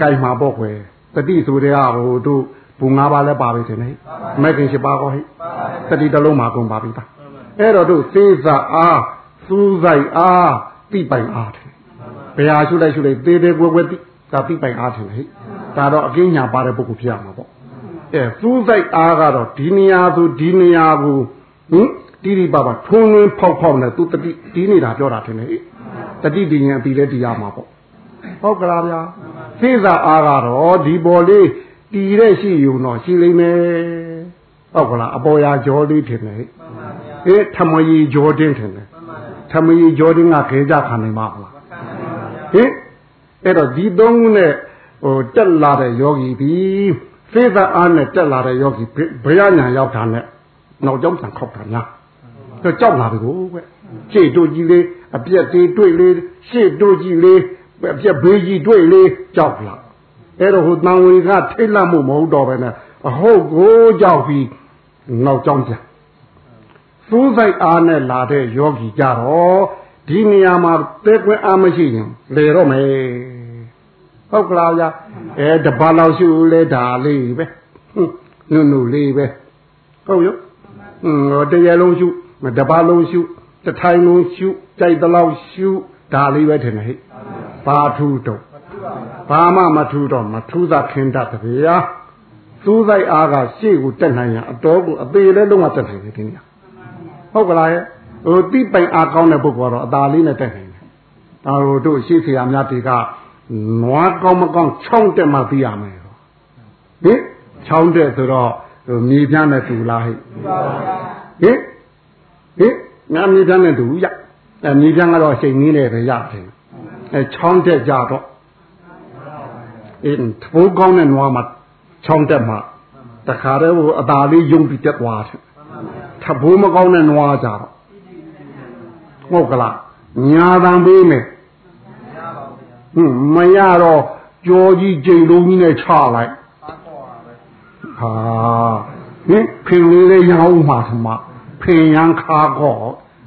ကြိုင်မှာပေါ့ခွယ်တတိဆိုတဲ့ဟာဟိုတို့ ဘူ၅ပါးလည်းပါပြီထင်တယ်မဲ့ခင်၈ပါးကောဟိတတိတစ်လုံးမှာကုန်ပါပြီပါအဲ့တော့တို့သေစာအားစူးဆိုင်အားတိပိုင်အားတယ်ဘယ်ဟာရှုလိုက်ရှုလိုက်သေးသေးကွယ်ကွယ်တိဒါတိပိုင်အားတယ်ဟိဒါတော့အကင်းညာပါတဲ့ပုဂ္ဂိုလ်ဖြစ်ရမှာပေါ့အဲစူးစိုက်အားကတော့ဒီနေရာဆိုဒီနေရာကိုဟင်တိတိပပထုံးရင်းဖောက်ဖောက်နဲ့သူတတိဒီနေတာပြောတာထင်တယ်တတိပညာပြီးလဲတည်ရမှာပေါ့ဟုတ်ကလားဗျာသိစာအားကတော့ဒီပေါ်လေး တည်တဲ့ရှိယူတော့ရှိလိမ့်မယ်ဟုတ်ကလားအပေါ်ရာကြောလေးထင်တယ်အေးထမကြီးကြောတင်းထင်တယ်ထမကြီးကြောတင်းကခဲကြခံနိုင်မှာမလားဟင်အဲ့တော့ဒီသုံးခုနဲ့ဟိုတက်လာတဲ့ယောဂီဒီသေသအားနဲ့တက်လာတဲ့ယောဂီဘယ်ရညာရောက်တာနဲ့နောက်ကြောင်းပြန်ခောက်တာညာတော့ကြောက်လာပြီကိုကွရှေ့တို့ကြီးလေးအပြက်သေးတွေ့လေးရှေ့တို့ကြီးလေးအပြက်ဘေးကြီးတွေ့လေးကြောက်လာ အဲ့တော့ဟိုတန်ဝေကထိတ်လန့်မှုမဟုတ်တော့ပဲနဲ့အဟုတ်ကိုကြောက်ပြီးနောက်ကြောင်းပြန်စူးစိုက်အားနဲ့လာတဲ့ယောဂီကြတော့ဒီနေရာမှာတဲကွင်းအားမရှိရင်လေတော့မယ်ဟုတ်ကလားဗျာအဲတပါလောက်ရှုလဲဒါလေးပဲနုနုလေးပဲဟုတ်ရောဟွန်းတရလုံးရှုတပါလုံးရှုတထိုင်လုံးရှုကြိုက်တလောက်ရှုဒါလေးပဲထင်တယ်ဟဲ့ဘာထူးတော့ ဘာမှမထူးတော့မထူးသာခင်တတ်တည်းရာသူးဆိုင်အားကရှေ့ကိုတက်နိုင်ရင်အတော်ကိုအသေးလေးလုံးဝတက်နိုင်တယ်ဒီနေ့ဟုတ်ကလားရဲ့ဟိုတိပိုင်အားကောင်းတဲ့ပုဂ္ဂိုလ်ကတော့အသာလေးနဲ့တက်နိုင်တယ်ဒါတို့ရှေ့ဆရာများတွေကနွားကောင်းမကောင်းချောင်းတက်မှသိရမယ်ဟင်ချောင်းတက်ဆိုတော့မြေပြန်းနဲ့တူလားဟဲ့ဟင်ဟင်ငါမြေပြန်းနဲ့တူရအဲမြေပြန်းကတော့ချိန်ငင်းတယ်ပဲရတယ်အဲချောင်းတက်ကြတော့ အင်းထိုးကောင်းတဲ့နွားမှာချောင်းတက်မှတခါတည်းဟိုအသာလေးယုံပြီးတက်သွားတယ်ထဘိုးမကောင်းတဲ့နွားကြတော့ဟုတ်ကလားညာတံပေးမယ်ဟင်မရတော့ကြောကြီးကြိမ်လုံးကြီးနဲ့ချလိုက်ဟာဟင်ဖင်လေးလေးရအောင်မှာသမာဖင်ရန်ခါကော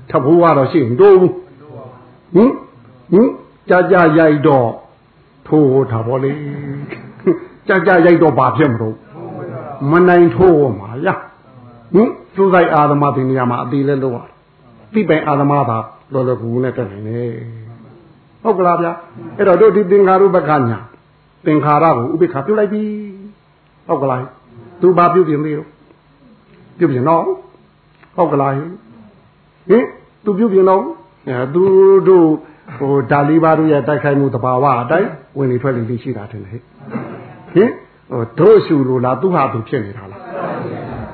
ထဘိုးကတော့ရှိရင်တို့ဟင်ဟင်ကြာကြာရိုက်တော့ ထိုးတာဗောလေကြာကြာရိုက်တော့ဘာဖြစ်မလို့မနိုင်ထိုးမှာရဟင်သူဆိုင်အာသမဒီနေရာမှာအသေးလဲလို့သိပိုင်အာသမသာလောလောကူနဲ့တက်နေတယ်ဟုတ်ကလားဗျာအဲ့တော့တို့ဒီသင်္ခါရုပ္ပကညာသင်္ခါရကိုဥပိ္ပခပြုတ်လိုက်ပြီဟုတ်ကလားသူဘာပြုတ်ပြင်သေးတော့ပြုတ်ပြင်တော့ဟုတ်ကလားဟင်သူပြုပြင်တော့အဲသူတို့ ဟိုဒါလီဘာတို့ရဲ့တိုက်ခိုက်မှုတဘာဝအတိုင်းဝင်နေထွက်နေလေးရှိတာတင်ဟဲ့ဟင်ဟိုတို့ရှူလို့လားသူဟာသူဖြစ်နေတာလား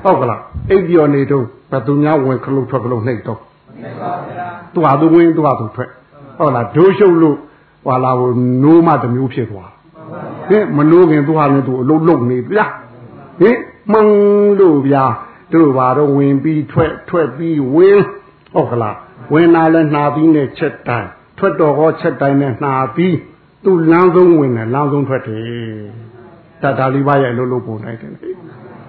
ဟုတ်ကလားအိပ်ပြော်နေတော့ဘယ်သူများဝင်ခလုတ်ထွက်ကလုတ်နှိပ်တော့သူဟာသူဝင်သူဟာသူထွက်ဟုတ်လားဒိုးရှုပ်လို့ဟွာလာဟိုနိုးမတမျိုးဖြစ်သွားဟင်မနိုးခင်သူဟာလည်းသူအလုံးလုံးနေဗျာဟင်မှန်လို့ဗျာတို့ဘာတော့ဝင်ပြီးထွက်ထွက်ပြီးဝင်ဟုတ်ကလားဝင်လာလဲနှာပြီးနဲ့ချက်တိုင်း ထွက်တော်ဟောချက်တိုင်းနဲ့နှာပြီးသူ့လမ်းဆုံးဝင်တယ်လမ်းဆုံးထွက်တယ်တတလေးပါရဲ့လို့လို့ပုံနိုင်တယ်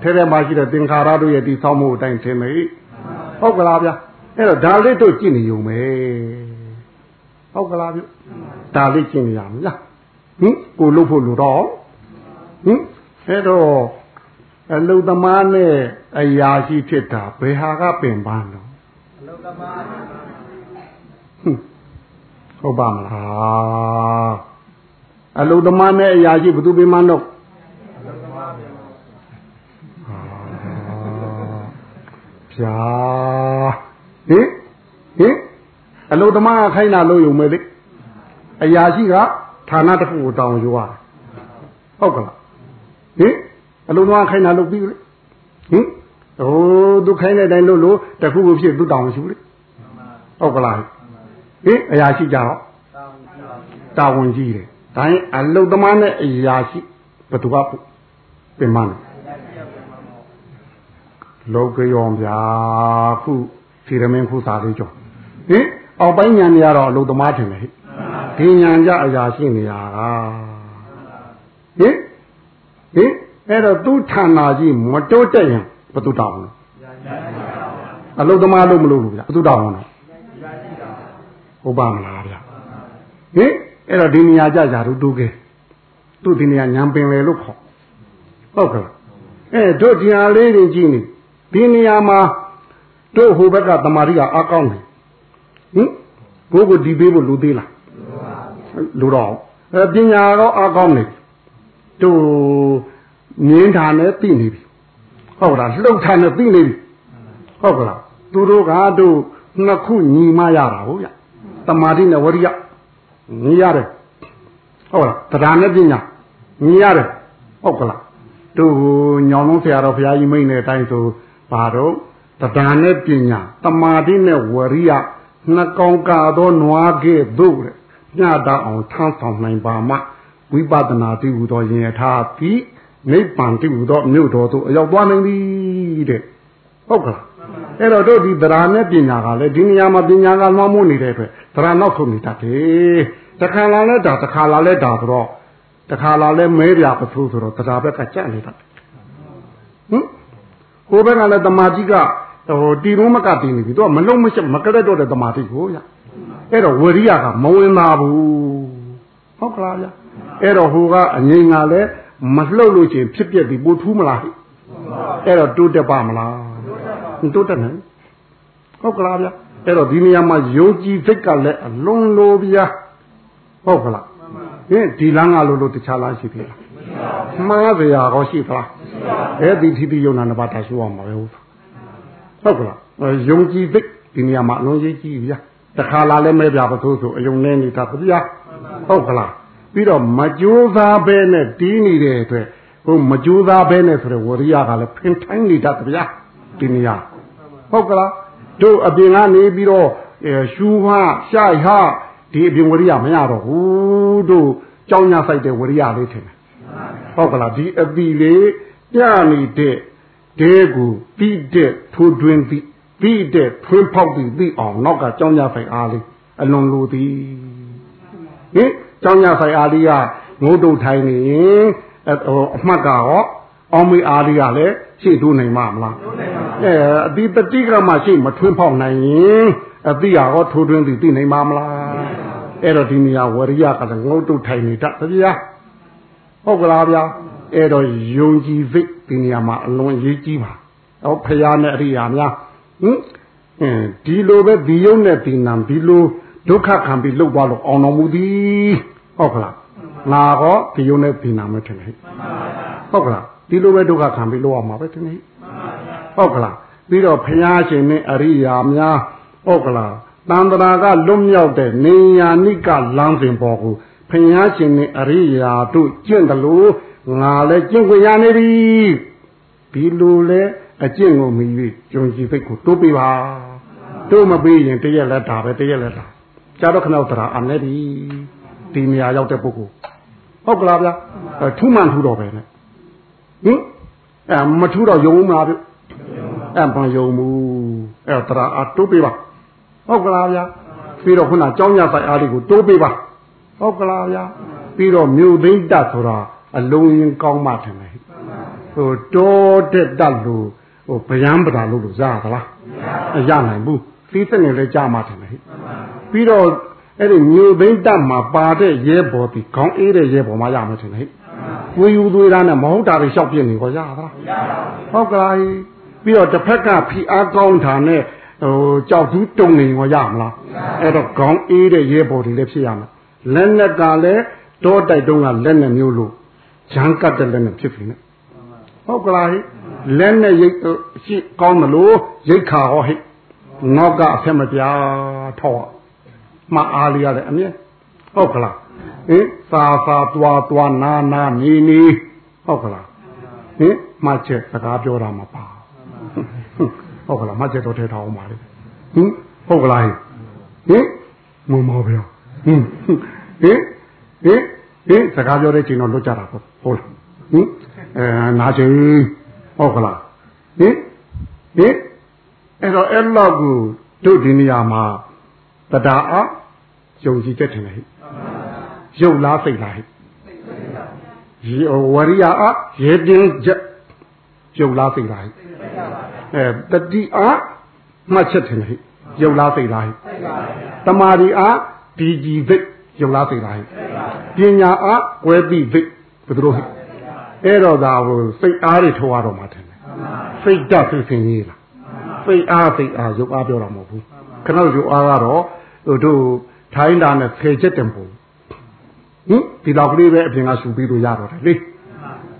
ထဲထဲမှာရှိတဲ့သင်္ခါရတို့ရဲ့ဒီဆောင်းမှုအတိုင်းထင်မေဟုတ်ကလားဗျအဲ့တော့ဒါလေးတို့ကြည့်နေုံပဲဟုတ်ကလားဗျဒါလေးကြည့်နေရမလားဟင်ကိုလို့ဖို့လို့တော့ဟင်အဲ့တော့အလုသမားနဲ့အရာရှိဖြစ်တာဘယ်ဟာကပင်ပန်းတော့အလုသမား ဟုတ်ပါမလားအလုသမားနဲ့အရာရှိဘယ်သူပင်ပန်းတော့ဗျာဟင်ဟင်အလုသမားခိုင်းတာလို့ယုံမယ်လေအရာရှိကဌာနတစ်ခုကိုတောင်းယူရတယ်ဟုတ်ကလားဟင်အလုံးသွားခိုင်းတာလုပ်ပြီးလေဟင်ဟိုသူခိုင်းတဲ့အတိုင်းလုပ်လို့တခုခုဖြစ်သူတောင်းမရှိဘူးလေဟုတ်ကလား ဟင်အရာရှိကြတော့တာဝန်ကြီးတယ်ဒါရင်အလုသမားနဲ့အရာရှိဘယ်သူကပြင်မလဲလောကရောဗျာခုစီရမင်းခုစားလေးကြောဟင်အောက်ပိုင်းညာနေရတော့အလုသမားထင်တယ်ဟဲ့ဒီညာကြအရာရှိနေရတာဟင်ဟင်အဲ့တော့သူဌာနာကြီးမတိုးတက်ရင်ဘယ်သူတောင်းလဲအလုသမားလို့မလို့ဘူးဗျာဘယ်သူတောင်းလဲ ဟုတ်ပါမလားဗျာဟင်အဲ့တော့ဒီနေရာကြကြတို့တူးခဲ့သူ့ဒီနေရာညံပင်လေလို့ခေါ်ဟုတ်ကဲ့အဲတို့ဒီဟာလေးတွေကြည့်နေဒီနေရာမှာတို့ဟိုဘက်ကတမာရီကအကောင်းတယ်ဟင်ဘိုးကဒီပေးဖို့လူသေးလားလူတော့အဲပညာတော့အကောင်းနေတို့မြင်းထာနဲ့သိနေပြီဟုတ်လားလှုပ်ထာနဲ့သိနေပြီဟုတ်ကလားသူတို့ကတို့နှစ်ခုညီမရတာဟုတ်ဗျ တမာတိနဲ့ဝရိယညီရတယ်ဟုတ်လားတရားနဲ့ပညာညီရတယ်ဟုတ်ကလားတို့ညောင်လုံးဆရာတော်ဘုရားကြီးမိန့်တဲ့အတိုင်းဆိုဘာတော့တရားနဲ့ပညာတမာတိနဲ့ဝရိယနှစ်ကောင်ကာသောနွားကဲ့သို့တဲ့ညတာအောင်ထမ်းဆောင်နိုင်ပါမှဝိပဿနာတိဟူသောယင်ထားပြီးနိဗ္ဗာန်တိဟူသောမြို့တော်သို့အရောက်သွားနိုင်သည်တဲ့ဟုတ်ကလား အဲ့တော့တို့ဒီသရာနဲ့ပညာကလည်းဒီနေရာမှာပညာကလွှမ်းမိုးနေတဲ့အတွက်သရာနောက်ဆုံးနေတတ်တယ်တခါလာလဲဒါတခါလာလဲဒါဆိုတော့တခါလာလဲမဲပြပထိုးဆိုတော့သရာဘက်ကကြက်နေတတ်ဟင်ဟိုဘက်ကလည်းတမာတိကဟိုတီရုံးမကတည်နေပြီသူကမလုံးမရှိမကရက်တော့တဲ့တမာတိကိုရအဲ့တော့ဝရိယကမဝင်ပါဘူးဟုတ်ကလားဗျအဲ့တော့ဟိုကအငိမ့်ကလည်းမလှုပ်လို့ချင်းဖြစ်ပြက်ပြီးပို့ထူးမလားအဲ့တော့တိုးတက်ပါမလား တိုးတက်နိုင်ဟုတ်ကလားဗျအဲ့တော့ဒီနေရာမှာယုံကြည်စိတ်ကလည်းအလွန်လိုဗျာဟုတ်ကလားဟင်ဒီလမ်းကလို့လို့တခြားလမ်းရှိသေးလားမှားစရာကောရှိသလားအဲ့ဒီတိတိယုံနာနှစ်ပါးထားရှိရမှာပဲဟုတ်ဟုတ်ကလားယုံကြည်စိတ်ဒီနေရာမှာအလွန်ရေးကြည့်ဗျာတခါလာလဲမဲပြပါသို့ဆိုအယုံနေနေတာဗျာဟုတ်ကလားပြီးတော့မကြိုးစားဘဲနဲ့တီးနေတဲ့အတွက်ဟိုမကြိုးစားဘဲနဲ့ဆိုတဲ့ဝရိယကလည်းဖင်ထိုင်းနေတတ်ဗျာ ဒီနေရာဟုတ်ကလားတို့အပြင်ကနေပြီးတော့ရှူဟာရှာဟာဒီအပြင်ဝရိယမရတော့ဘူးတို့ကြောင်းညာဆိုင်တဲ့ဝရိယလေးထင်တယ်ဟုတ်ကလားဒီအပီလေးပြနေတဲ့ဒဲကိုပြီးတဲ့ထိုးတွင်ပြီးပြီးတဲ့ထွင်းဖောက်ပြီးပြီးအောင်နောက်ကကြောင်းညာဆိုင်အားလေးအလွန်လိုသည်ဟင်ကျောင်းရဆိုင်အားလေးကငိုးတုတ်ထိုင်နေရင်ဟိုအမှတ်ကရောအောင်မေးအားလေးကလည်းရှေ့တိုးနိုင်မှာမလား အဲအတိပတိကမှရှေ့မထွင်းဖောက်နိုင်ရင်အတိရောထိုးတွင်းသည်သိနိုင်မှာမလားအဲ့တော့ဒီနေရာဝရိယကလည်းငိုးတုတ်ထိုင်နေတတ်ဗျာဟုတ်ကလားဗျာအဲ့တော့ယုံကြည်စိတ်ဒီနေရာမှာအလွန်ရေးကြီးပါဟောဖရာနဲ့အရိယာများဟင်ဒီလိုပဲဒီယုံနဲ့ဒီနံဒီလိုဒုက္ခခံပြီးလှုပ်သွားလို့အောင်တော်မူသည်ဟုတ်ကလားငါဟောဒီယုံနဲ့ဒီနာမထင်ဟဲ့ဟုတ်ကလားဒီလိုပဲဒုက္ခခံပြီးလှုပ်အောင်မှာပဲထင်ဟဲ့ ဟုတ်ကလားပြီးတော့ဘုရားရှင်နဲ့အရိယာများဟုတ်ကလားတန်ត្រာကလွတ်မြောက်တဲ့နေယာနိကလမ်းစဉ်ပေါ်ကိုဘုရားရှင်နဲ့အရိယာတို့ကျင့်တယ်လို့ငါလည်းကျင့်ခွင့်ရနေပြီဒီလိုလဲအကျင့်ကိုမြည်၍ကြုံကြည်စိတ်ကိုတိုးပေးပါတိုးမပေးရင်တရက်လက်တာပဲတရက်လက်တာကြာတော့ခဏတရာအမဲဒီဒီနေရာရောက်တဲ့ပုဂ္ဂိုလ်ဟုတ်ကလားဗျာထူးမှန်ထူတော့ပဲနဲ့ဟင်အဲမထူတော့ယုံမှာဗျ အဲမယုံဘူးအဲတရာအတိုးပေးပါဟုတ်ကလားဗျာပြီးတော့ခုနကြောင်းရဆိုင်အားလေးကိုတိုးပေးပါဟုတ်ကလားဗျာပြီးတော့မြို့သိမ့်တတ်ဆိုတာအလုံးရင်ကောင်းမှထင်တယ်ဟိုတောတက်တတ်လို့ဟိုဗျံပဒါလို့လို့ရသလားမရနိုင်ဘူးသီးစနေလည်းကြားမှထင်တယ်ပြီးတော့အဲ့ဒီမြို့သိမ့်တတ်မှာပါတဲ့ရဲဘော်ဒီခေါင်းအေးတဲ့ရဲဘော်မှရမယ်ထင်တယ်ဝေယူသွေးသားနဲ့မဟုတ်တာတွေလျှောက်ပြနေခေါ်ရသလားဟုတ်ကလား ပြီးတော့တစ်ဖက်ကဖီအားကောင်းတာနဲ့ဟိုကြောက်သူတုံနေခေါ်ရမလားအဲ့တော့ခေါင်းအေးတဲ့ရဲဘော်တွေလည်းဖြစ်ရမယ်လက်နဲ့ကလည်းတောတိုက်တုံးကလက်နဲ့မျိုးလို့ဂျန်ကတ်တဲ့လက်နဲ့ဖြစ်ပြီနဲ့ဟုတ်ကလားဟိလက်နဲ့ရိတ်ရှိကောင်းမလို့ရိတ်ခါဟောဟိငေါကအဆက်မပြားထောက်မအားလျရတယ်အမြဲဟုတ်ကလားဟင်စာစာတွားတွားနာနာနေနေဟုတ်ကလားဟင်မှချက်စကားပြောတာမပါ ဟုတ်ကလားမှချက်တော့ထဲထားအောင်ပါလေဟင်ဟုတ်ကလားဟင်မမောဗျာဟင်ဟင်ဟင်ဟင်စကားပြောတဲ့ချိန်တော့လွတ်ကြတာပေါ့ဟုတ်လားဟင်အဲနာချင်ဟုတ်ကလားဟင်ဟင်အဲ့တော့အဲ့လောက်ကိုတို့ဒီနေရာမှာတရားအယုံကြည်ချက်ထင်တယ်ဟိရုပ်လားစိတ်လားဟိရေဝရိယအရေတင်ချက်ရုပ်လားစိတ်လားဟိ အဲတတိအမှတ်ချက်ထင်တယ်ဟိရုပ်လားစိတ်လားဟိတမာရီအဒီကြည်စိတ်ရုပ်လားစိတ်လားဟိပညာအကွဲတိစိတ်ဘယ်လိုဟိအဲ့တော့ဒါဟိုစိတ်အားတွေထိုးရတော့မှထင်တယ်စိတ်ဓာတ်သိစင်ကြီးလားစိတ်အားစိတ်အားရုပ်အားပြောတာမဟုတ်ဘူးခဏရုပ်အားကတော့ဟိုတို့ထိုင်းတာနဲ့ဖေချက်တင်ပုံဟင်ဒီတော့ကလေးပဲအပြင်ကရှူပြီးလို့ရတော့တယ်လေ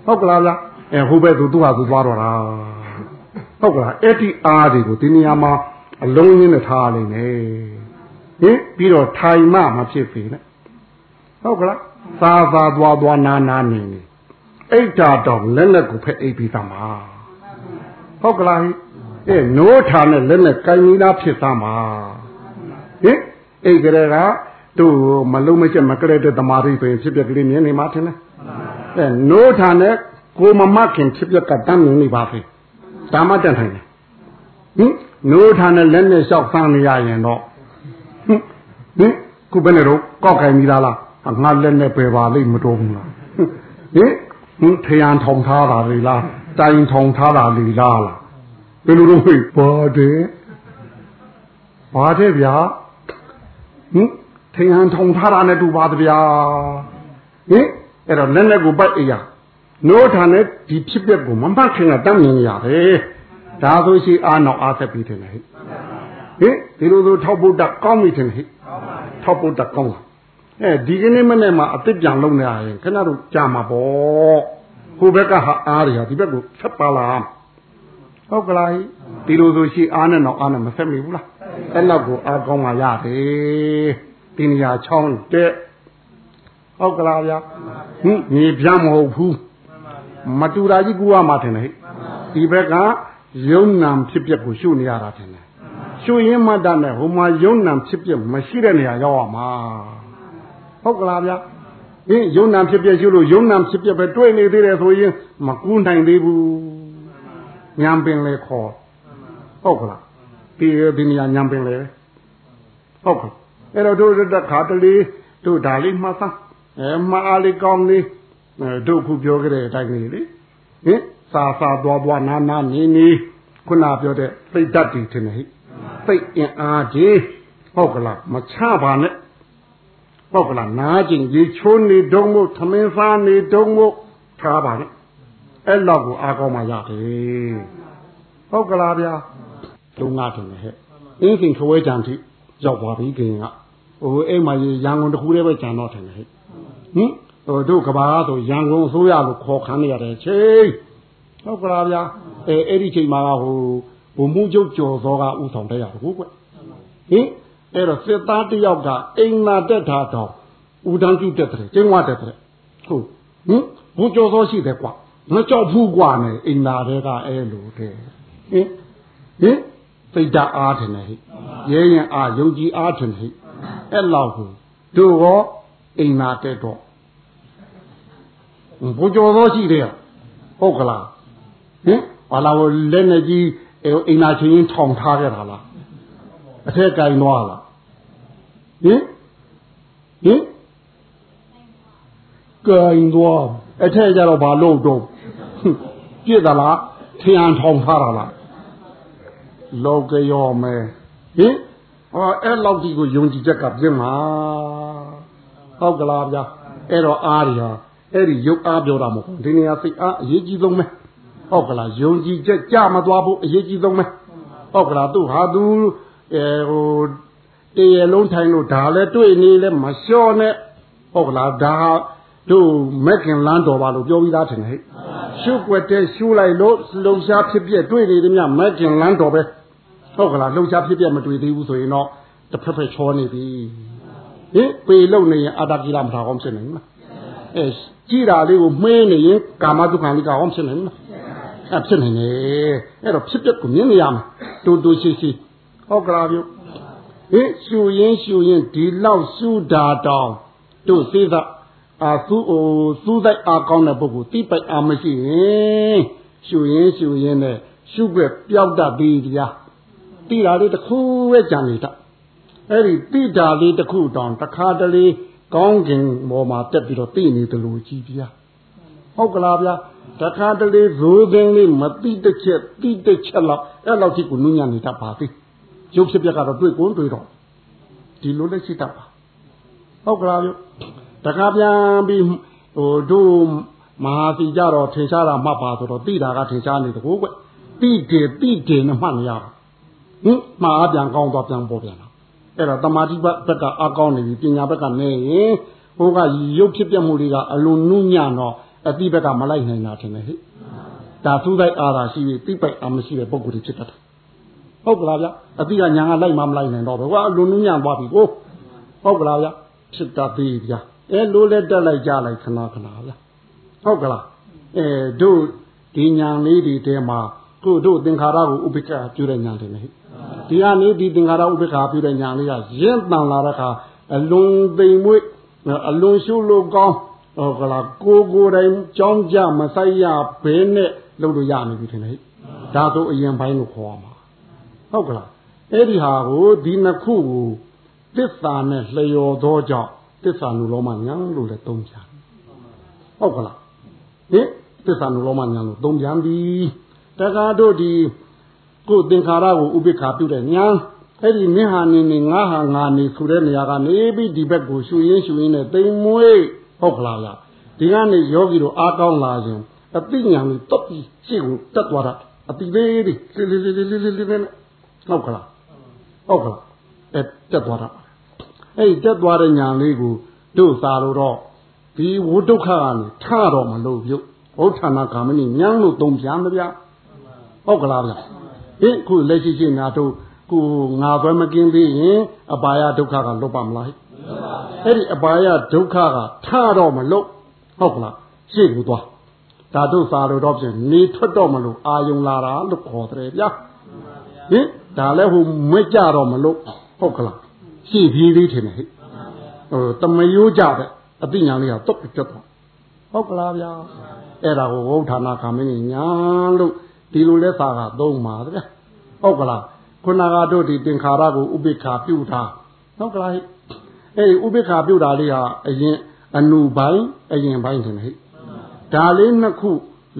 ဟုတ်ကလားဗျအဲဟိုဘက်သူသူ့ဟာသူသွားတော့တာ ဟုတ်ကလားအဲ့ဒီအားတွေကိုဒီနေရာမှာအလုံးရင်းနဲ့ထားလိမ့်မယ်ဟင်ပြီးတော့ထိုင်မှမဖြစ်ပေနဲ့ဟုတ်ကလားသာသာသွားသွားနာနာနေနေအိတ်တာတော့လက်လက်ကိုဖက်အိပ်ပြီးသားမှာဟုတ်ကလားအဲနိုးထာနဲ့လက်နဲ့ကိုင်ကြီးလားဖြစ်သားမှာဟင်အိတ်ကလေးကသူ့မလုံးမချက်မကလေးတဲ့တမာရီဆိုရင်ဖြစ်ပြကလေးမြင်နေမှာထင်တယ်အဲနိုးထာနဲ့ကိုမမခင်ဖြစ်ပြကတမ်းမြင်နေပါဖေ ဒါမှတန်ထိုင်တယ်ဟင်နိုးထာနဲ့လက်နဲ့လျှောက်ဆန်းနေရရင်တော့ဟင်ဟင်ခုဘယ်နဲ့တော့ကောက်ခိုင်ပြီလားငါလက်နဲ့ပယ်ပါလိမ့်မတော်ဘူးလားဟင်ဟင်ထရန်ထောင်ထားတာလေလားတိုင်ထောင်ထားတာလေလားလားဘယ်လိုလုပ်ဖြစ်ပါတယ်ပါတယ်ဗျာဟင်ထရန်ထောင်ထားတာနဲ့တူပါဗျာဟင်အဲ့တော့လက်နဲ့ကိုပိုက်အေးရ နိုးထာနဲ့ဒီဖြစ်ပျက်ကိုမမှတ်ခင်ကတမ်းမြင်ရတယ်ဒါဆိုရှိအာနောက်အားသက်ပြီးတယ်ဟဲ့ဟင်ဒီလိုဆိုထောက်ဖို့တက်ကောင်းပြီထင်ဟဲ့ထောက်ဖို့တက်ကောင်းလားအဲဒီကနေ့မနေ့မှအစ်စ်ပြန်လုံးနေရရင်ခဏတော့ကြာမှာပေါ့ဟိုဘက်ကဟာအားတွေဟာဒီဘက်ကိုဆက်ပါလားဟုတ်ကလားဒီလိုဆိုရှိအားနဲ့တော့အားနဲ့မဆက်မိဘူးလားအဲ့လောက်ကိုအားကောင်းမှရတယ်ဒီနေရာချောင်းတဲ့ဟုတ်ကလားဗျာဟင်ညီပြမဟုတ်ဘူး မတူတာကြီးကူရမှာထင်တယ်ဟဲ့ဒီဘက်ကယုံနံဖြစ်ပျက်ကိုရှုနေရတာထင်တယ်ရှုရင်းမှတ်တာနဲ့ဟိုမှာယုံနံဖြစ်ပျက်မရှိတဲ့နေရာရောက်ရမှာဟုတ်ကလားဗျာဟင်ယုံနံဖြစ်ပျက်ရှုလို့ယုံနံဖြစ်ပျက်ပဲတွေ့နေသေးတယ်ဆိုရင်မကူးနိုင်သေးဘူးညံပင်လေခေါ်ဟုတ်ကလားဒီဒီနေရာညံပင်လေဟုတ်ကဲ့အဲ့တော့တို့တခါတလေတို့ဒါလေးမှတ်သားအဲမအားလေးကောင်းလေး တို့ခုပြောကြတဲ့အတိုင်းလေးလေဟင်စာစာသွားသွားနာနာနေနေခုနပြောတဲ့စိတ်ဓာတ်တွေထင်တယ်ဟိစိတ်အင်အားကြီးဟုတ်ကလားမချပါနဲ့ဟုတ်ကလားနားကျင်ရေချိုးနေတုံးမို့သမင်းစားနေတုံးမို့ထားပါနဲ့အဲ့လောက်ကိုအားကောင်းမှရတယ်ဟုတ်ကလားဗျာလုံးငါတယ်ဟဲ့အင်းခင်ခွဲကြံတိရောက်သွားပြီခင်ကဟိုအိမ်မှာရန်ကုန်တစ်ခုတည်းပဲကြံတော့တယ်ဟဲ့ဟင်ဟို တို့ကဘာဆိုရန်ကုန်အစိုးရလို့ခေါ်ခံနေရတယ်ချိန်ဟုတ်ကလားဗျာအဲအဲ့ဒီချိန်မှာဟိုဘုံမှုချုပ်ကျော်စောကဥဆောင်တဲ့ရဘူးကွဟင်အဲ့တော့စစ်သားတယောက်ကအိမ်နာတက်တာတော့ဥဒန်းကျတက်တယ်ကျင်းဝတက်တယ်ဟုတ်ဟင်ဘုကျော်စောရှိတယ်ကွာမကြောက်ဘူးကွာနဲ့အိမ်နာတွေကအဲလိုတဲ့ဟင်ဟင်စိတ်ဓာတ်အားထင်တယ်ဟိရဲရင်အားယုံကြည်အားထင်ဟိအဲ့လောက်ကိုတို့ရောအိမ်နာတက်တော့ ဘုကျော်သောရှိတယ်ဟုတ်ကလားဟင်ဘာလာလက်နဲ့ကြီးအိမ်နာချင်းချင်းထောင်ထားခဲ့တာလားအထက်ကင်သွားလားဟင်ဟင်ကင်သွားအထက်ကျတော့ဘာလို့တော့ပြည့်သလားထျံထောင်ထားတာလားလောကရောမယ်ဟင်အော်အဲ့လောက်ဒီကိုယုံကြည်ချက်ကပြင်းမှာဟုတ်ကလားဗျာအဲ့တော့အားရ အဲ့ဒီရုပ်အားပြောတာမဟုတ်ဒီနေရာစိတ်အားအရေးကြီးဆုံးပဲဟုတ်ကလားယုံကြည်ချက်ကြမသွားဖို့အရေးကြီးဆုံးပဲဟုတ်ကလားသူဟာသူအဲဟိုတရလုံးထိုင်လို့ဒါလည်းတွေ့နေလဲမလျှော့နဲ့ဟုတ်ကလားဒါတို့မက်ကင်လန်းတော်ပါလို့ပြောပြီးသားထင်တယ်ရှုပ်ွက်တဲ့ရှုလိုက်လို့လှုပ်ရှားဖြစ်ပြတွေ့နေတယ်မြမက်ကင်လန်းတော်ပဲဟုတ်ကလားလှုပ်ရှားဖြစ်ပြမတွေ့သေးဘူးဆိုရင်တော့တစ်ဖက်ဖက်ချောနေပြီဟင်ပေလုံနေရင်အာတာကိလမထားအောင်ဖြစ်နေမှာ အဲကြည်တာလေးကိုမှင်းနေရင်ကာမဒုက္ခလေးကအောင်ဖြစ်နေမှာအဲဖြစ်နေနေအဲ့တော့ဖြစ်ပျက်ကိုမြင်နေရမှာတူတူရှိရှိဟုတ်ကလားပြုဟင်ရှူရင်ရှူရင်ဒီလောက်ရှူတာတောင်တို့သိသာအာသူ့ဟိုသူ့တိုက်အားကောင်းတဲ့ပုဂ္ဂိုလ်တိပိုက်အားမရှိရင်ရှူရင်ရှူရင်နဲ့ရှုွက်ပျောက်တတ်ပြီဗျာတိတာလေးတစ်ခုပဲကြံနေတာအဲ့ဒီတိတာလေးတစ်ခုတောင်တစ်ခါတလေ ကောင်းကင်ပေါ်မှာတက်ပြီးတော့သိနေတယ်လို့ကြည်ဗျာဟုတ်ကလားဗျာတခါတလေဇိုးသိန်းလေးမတိတစ်ချက်တိတစ်ချက်လောက်အဲ့လောက်ထိကိုနုညံ့နေတတ်ပါသေးရုပ်ဖြစ်ပြကတော့တွေ့ကိုတွေ့တော့ဒီလိုလက်ရှိတတ်ပါဟုတ်ကလားဗျတခါပြန်ပြီးဟိုတို့မဟာစီကြတော့ထင်ရှားတာမှတ်ပါဆိုတော့တိတာကထင်ရှားနေတကူကွတိတယ်တိတယ်နဲ့မှတ်နေရတာဟင်မှားပြန်ကောင်းသွားပြန်ပေါ်ပြန်လာ အဲ့တော့တမာတိဘက်ကအကောင်းနေပြီပညာဘက်ကနေရင်ဟိုကရုပ်ဖြစ်ပြမှုတွေကအလွန်နုညံ့တော့အတိဘက်ကမလိုက်နိုင်တာထင်တယ်ဟိဒါသူ့တိုက်အားသာရှိပြီးတိပိုက်အားမရှိတဲ့ပုံကိုယ်တွေဖြစ်တတ်တယ်ဟုတ်ကလားဗျအတိကညာကလိုက်မှမလိုက်နိုင်တော့ဘူးကအလွန်နုညံ့သွားပြီကိုဟုတ်ကလားဗျဖြစ်တတ်သေးဗျအဲလိုလဲတက်လိုက်ကြလိုက်ခဏခဏဗျဟုတ်ကလားအဲတို့ဒီညာလေးတွေတဲမှာကိုတို့သင်္ခါရကိုဥပိ္ပခပြုတဲ့ညာတယ်လေ ဒီကနေဒီသင်္ခါရဥပိ္ပခပြုတဲ့ညာလေးကရင့်တန်လာတဲ့အခါအလွန်သိမ်မွေ့အလွန်ရှုလို့ကောင်းဟုတ်ကလားကိုကိုယ်တိုင်ကြောင်းကြမဆိုင်ရဘဲနဲ့လုပ်လို့ရနေပြီထင်လေဒါဆိုအရင်ပိုင်းကိုခေါ်ရမှာဟုတ်ကလားအဲ့ဒီဟာကိုဒီနှစ်ခုကိုသစ္စာနဲ့လျော်သောကြောင့်သစ္စာနုလောမညာလို့လည်းသုံးပြန်ဟုတ်ကလားဟင်သစ္စာနုလောမညာလို့သုံးပြန်ပြီတက္ကတို့ဒီ ကိုယ်သင်္ခါရကိုဥပိ္ပခာပြုတဲ့ညာအဲ့ဒီမင်းဟာနေနေငါဟာငါနေဆိုတဲ့နေရာကနေပြီးဒီဘက်ကိုရှူရင်းရှူရင်းနဲ့တိမ်မွေးဟုတ်ခလာလားဒီကနေယောဂီတို့အားကောင်းလာရင်အတိညာကိုတော့ပြီးရှေ့ကိုတက်သွားတာအတိသေးလေးလေးလေးလေးလေးလေးလေးနဲ့ဟုတ်ခလားဟုတ်ခလားအဲတက်သွားတာအဲ့ဒီတက်သွားတဲ့ညာလေးကိုတို့စာလို့တော့ဒီဝိဒုက္ခကနေထတော့မလို့ပြုတ်ဘုဋ္ဌာနာကာမဏိမြန်လို့သုံးပြန်ဗျာဟုတ်ခလားဗျာ ဟင်ခုလက်ရှိရှိနာတို့ကိုငါပဲမကင်းသေးရင်အပါယဒုက္ခကလွတ်ပါမလားအဲ့ဒီအပါယဒုက္ခကထတော့မလို့ဟုတ်ကလားရှေ့ကိုသွားဒါတို့စာလို့တော့ပြင်နေထွက်တော့မလို့အာယုံလာတာလို့ခေါ်တယ်ဗျာဟင်ဒါလည်းဟိုမွဲ့ကြတော့မလို့ဟုတ်ကလားရှေ့ပြေးလေးထင်တယ်ဟဲ့ဟိုတမယိုးကြတဲ့အသိဉာဏ်လေးကတုတ်ပြတ်သွားဟုတ်ကလားဗျာအဲ့ဒါကိုဝုဋ္ဌာနာခမင်းညာလို့ ဒီလိုလဲစာကသုံးပါဗျာဟုတ်ကလားခုနကတို့ဒီသင်္ခါရကိုဥပိ္ပခာပြုတာဟုတ်ကလားအဲ့ဒီဥပိ္ပခာပြုတာလေးဟာအရင်အနုပိုင်းအရင်ပိုင်းထင်တယ်ဟဲ့ဒါလေးနှစ်ခု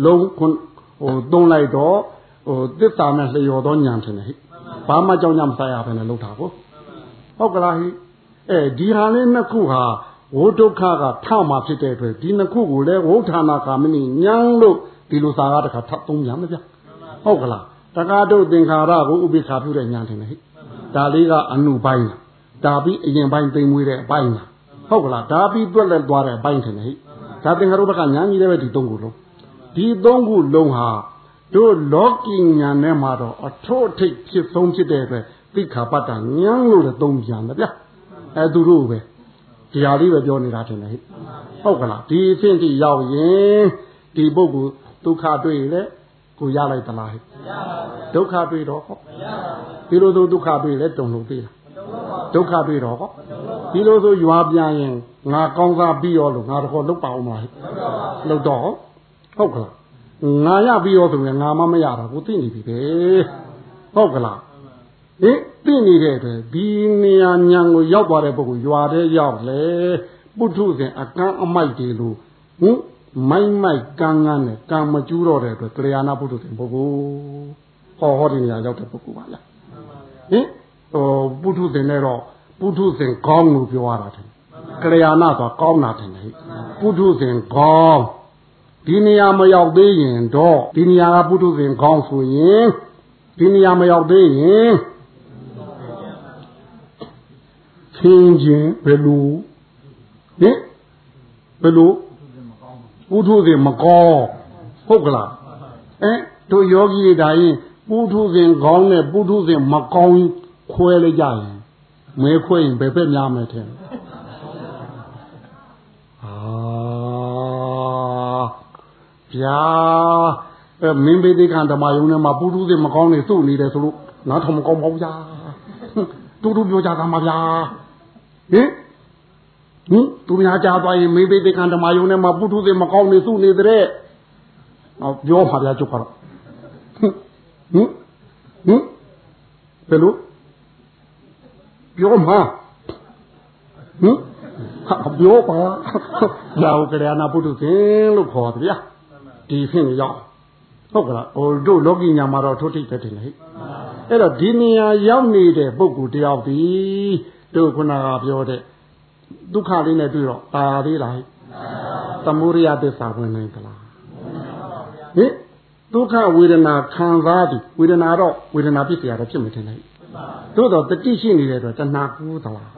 လုံးဟိုသုံးလိုက်တော့ဟိုသစ္စာနဲ့လျော်သောညာထင်တယ်ဟဲ့ဘာမှကြောင်းကြမဆိုင်ရဘဲနဲ့လှုပ်တာကိုဟုတ်ကလားဟိအဲဒီဟာလေးနှစ်ခုဟာဝိဒုက္ခကထမှဖြစ်တဲ့အတွက်ဒီနှစ်ခုကိုလည်းဝုဌာနာကာမဏိညံလို့ဒီလိုစာကားတစ်ခါထပ်သုံးပြန်မပြ ဟုတ်ကလားတကားတို့သင်္ခါရကိုဥပိ္ပခာပြုတဲ့ညာထင်တယ်ဟိဒါလေးကအနုပိုင်းလားဒါပြီးအရင်ပိုင်းသိမ့်မွေးတဲ့အပိုင်းလားဟုတ်ကလားဒါပြီးတွက်လက်သွားတဲ့အပိုင်းထင်တယ်ဟိဒါသင်္ခါရဘက်ကညာကြီးလည်းပဲဒီသုံးခုလုံးဒီသုံးခုလုံးဟာတို့လောကီညာနဲ့မှာတော့အထောအထိတ်ဖြစ်ဆုံးဖြစ်တဲ့အတွက်သိခါပတ္တညံလို့လည်းသုံးပြန်တယ်ဗျအဲသူတို့ပဲတရားလေးပဲပြောနေတာထင်တယ်ဟဲ့ဟုတ်ကလားဒီအဆင့်ထိရောက်ရင်ဒီပုဂ္ဂိုလ်ဒုက္ခတွေ့လေ ကိုရလိုက်သလားဟဲ့ဒုက္ခတွေ့တော့ဟောဒီလိုဆိုဒုက္ခတွေ့လေတုံလို့သေးလားဒုက္ခတွေ့တော့ဟောဒီလိုဆိုရွာပြန်ရင်ငါကောင်းစားပြီးရောလို့ငါတော့လုတ်ပါအောင်ပါဟဲ့လုတ်တော့ဟုတ်ကလားငါရပြီးရောဆိုရင်ငါမမရတာကိုသိနေပြီပဲဟုတ်ကလားဟင်သိနေတဲ့အတွက်ဒီနေရာညံကိုရောက်သွားတဲ့ပုဂ္ဂိုလ်ရွာတဲ့ရောက်လေပုထုဇဉ်အကန်းအမိုက်တွေလို့ဟင် မိုက်မိုက်ကန်းကန်းနဲ့ကံမကျူးတော့တဲ့အတွက်ကလျာဏပုထုဇဉ်ပုဂ္ဂိုလ်ဟောဟောဒီနေရာရောက်တဲ့ပုဂ္ဂိုလ်ပါလားဟင်ဟိုပုထုဇဉ်နဲ့တော့ပုထုဇဉ်ကောင်းလို့ပြောရတာတယ်ကလျာဏဆိုကောင်းတာတယ်ပုထုဇဉ်ကောင်းဒီနေရာမရောက်သေးရင်တော့ဒီနေရာကပုထုဇဉ်ကောင်းဆိုရင်ဒီနေရာမရောက်သေးရင်ချင်းချင်းဘယ်လိုဟင်ဘယ်လို ပုထုဇဉ်မကောင်းဟုတ်ကလားအဲတို့ယောဂီတွေဒါရင်ပုထုဇဉ်ကောင်းနဲ့ပုထုဇဉ်မကောင်းခွဲလိုက်ကြရင်မဲခွဲရင်ဘယ်ဘက်များမယ်ထင်အာဗျာအဲမင်းဘေဒီခံဓမ္မယုံထဲမှာပုထုဇဉ်မကောင်းနေစုနေတယ်ဆိုလို့နားထောင်မကောင်းပါဘူးဗျာတူတူပြောကြတာမှာဗျာဟင် ဟင်သူများကြားသွားရင်မေဘိသေကံဓမ္မယုံထဲမှာပုထုဇဉ်မကောင်းနေစုနေတဲ့ဟောပြောပါဗျာကျုပ်ကတော့ဟင်ဟင်ဘယ်လိုပြောမှာဟင်ဟာပြောပါရာဟုကရဏပုထုဇဉ်လို့ခေါ်တယ်ဗျာဒီဖြင့်ရောက်ဟုတ်ကလားဟိုတို့လောကီညာမှာတော့ထိုးထိပ်ပဲတင်လေအဲ့တော့ဒီနေရာရောက်နေတဲ့ပုဂ္ဂိုလ်တယောက်ဒီတို့ခုနကပြောတဲ့ ဒုက္ခလေးနဲ့တွေ့တော့ပါသေးလားသမုဒိယသစ္စာဝင်နိုင်သလားဟင်ဒုက္ခဝေဒနာခံစားသည်ဝေဒနာတော့ဝေဒနာပြစ်စရာတော့ဖြစ်မထင်နိုင်သို့တော့တတိရှိနေတဲ့အတွက်တဏှာကူးသလား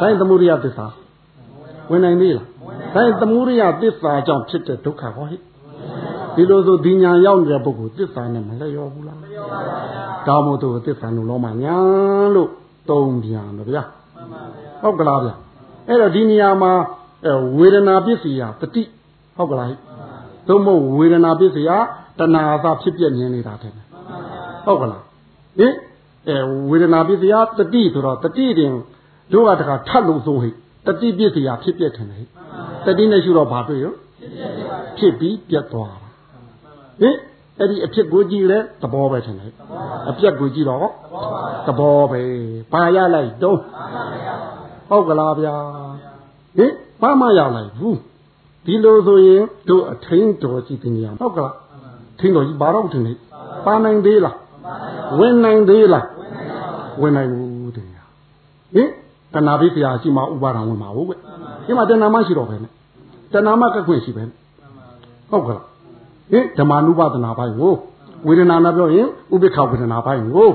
ဒါသမုဒိယသစ္စာဝင်နိုင်သေးလားဒါသမုဒိယသစ္စာကြောင့်ဖြစ်တဲ့ဒုက္ခဟောဟိဒီလိုဆိုဒီညာရောက်နေတဲ့ပုဂ္ဂိုလ်သစ္စာနဲ့မလျော်ဘူးလားမလျော်ပါဘူး။ဒါမို့သူသစ္စာနုလောမညာလို့တုံးပြန်တယ်ဗျာ။ဟုတ်ကလားဗျာ။ အဲ့တော့ဒီနေရာမှာဝေဒနာပစ္စည်းဟာတတိဟုတ်ကလား။သို့မဟုတ်ဝေဒနာပစ္စည်းဟာတဏှာသာဖြစ်ပြမြင်နေတာတဲ့။ဟုတ်ကလား။ဟင်အဲဝေဒနာပစ္စည်းဟာတတိဆိုတော့တတိတင်တို့ကတခါထပ်လို့ဆိုဟိတတိပစ္စည်းဟာဖြစ်ပြတယ်ဟိတတိနဲ့ရှုတော့ဘာတွေ့ရောဖြစ်ပြီးပြတ်သွားဟင်အဲ့ဒီအဖြစ်ကိုကြည့်လဲသဘောပဲထင်တယ်အပြက်ကိုကြည့်တော့သဘောပဲဘာရလိုက်တုံး ဟုတ်ကလားဗျာဟင်ဘာမှရလိုက်ဘူးဒီလိုဆိုရင်တို့အထင်းတော်ကြည့်တင်ရဟုတ်ကလားထင်းတော်ကြီးဘာတော့ထင်နေပါနိုင်သေးလားဝင်နိုင်သေးလားဝင်နိုင်ဘူးတင်ရဟင်တဏှာပိတရားရှိမှဥပါဒံဝင်မှာဟုတ်ကဲ့ဒီမှာတဏှာမရှိတော့ပဲနဲ့တဏှာမှကခွင့်ရှိပဲဟုတ်ကလားဟင်ဓမ္မနုပဒနာပိုင်းကိုဝေဒနာနဲ့ပြောရင်ဥပိ္ပခဝေဒနာပိုင်းကို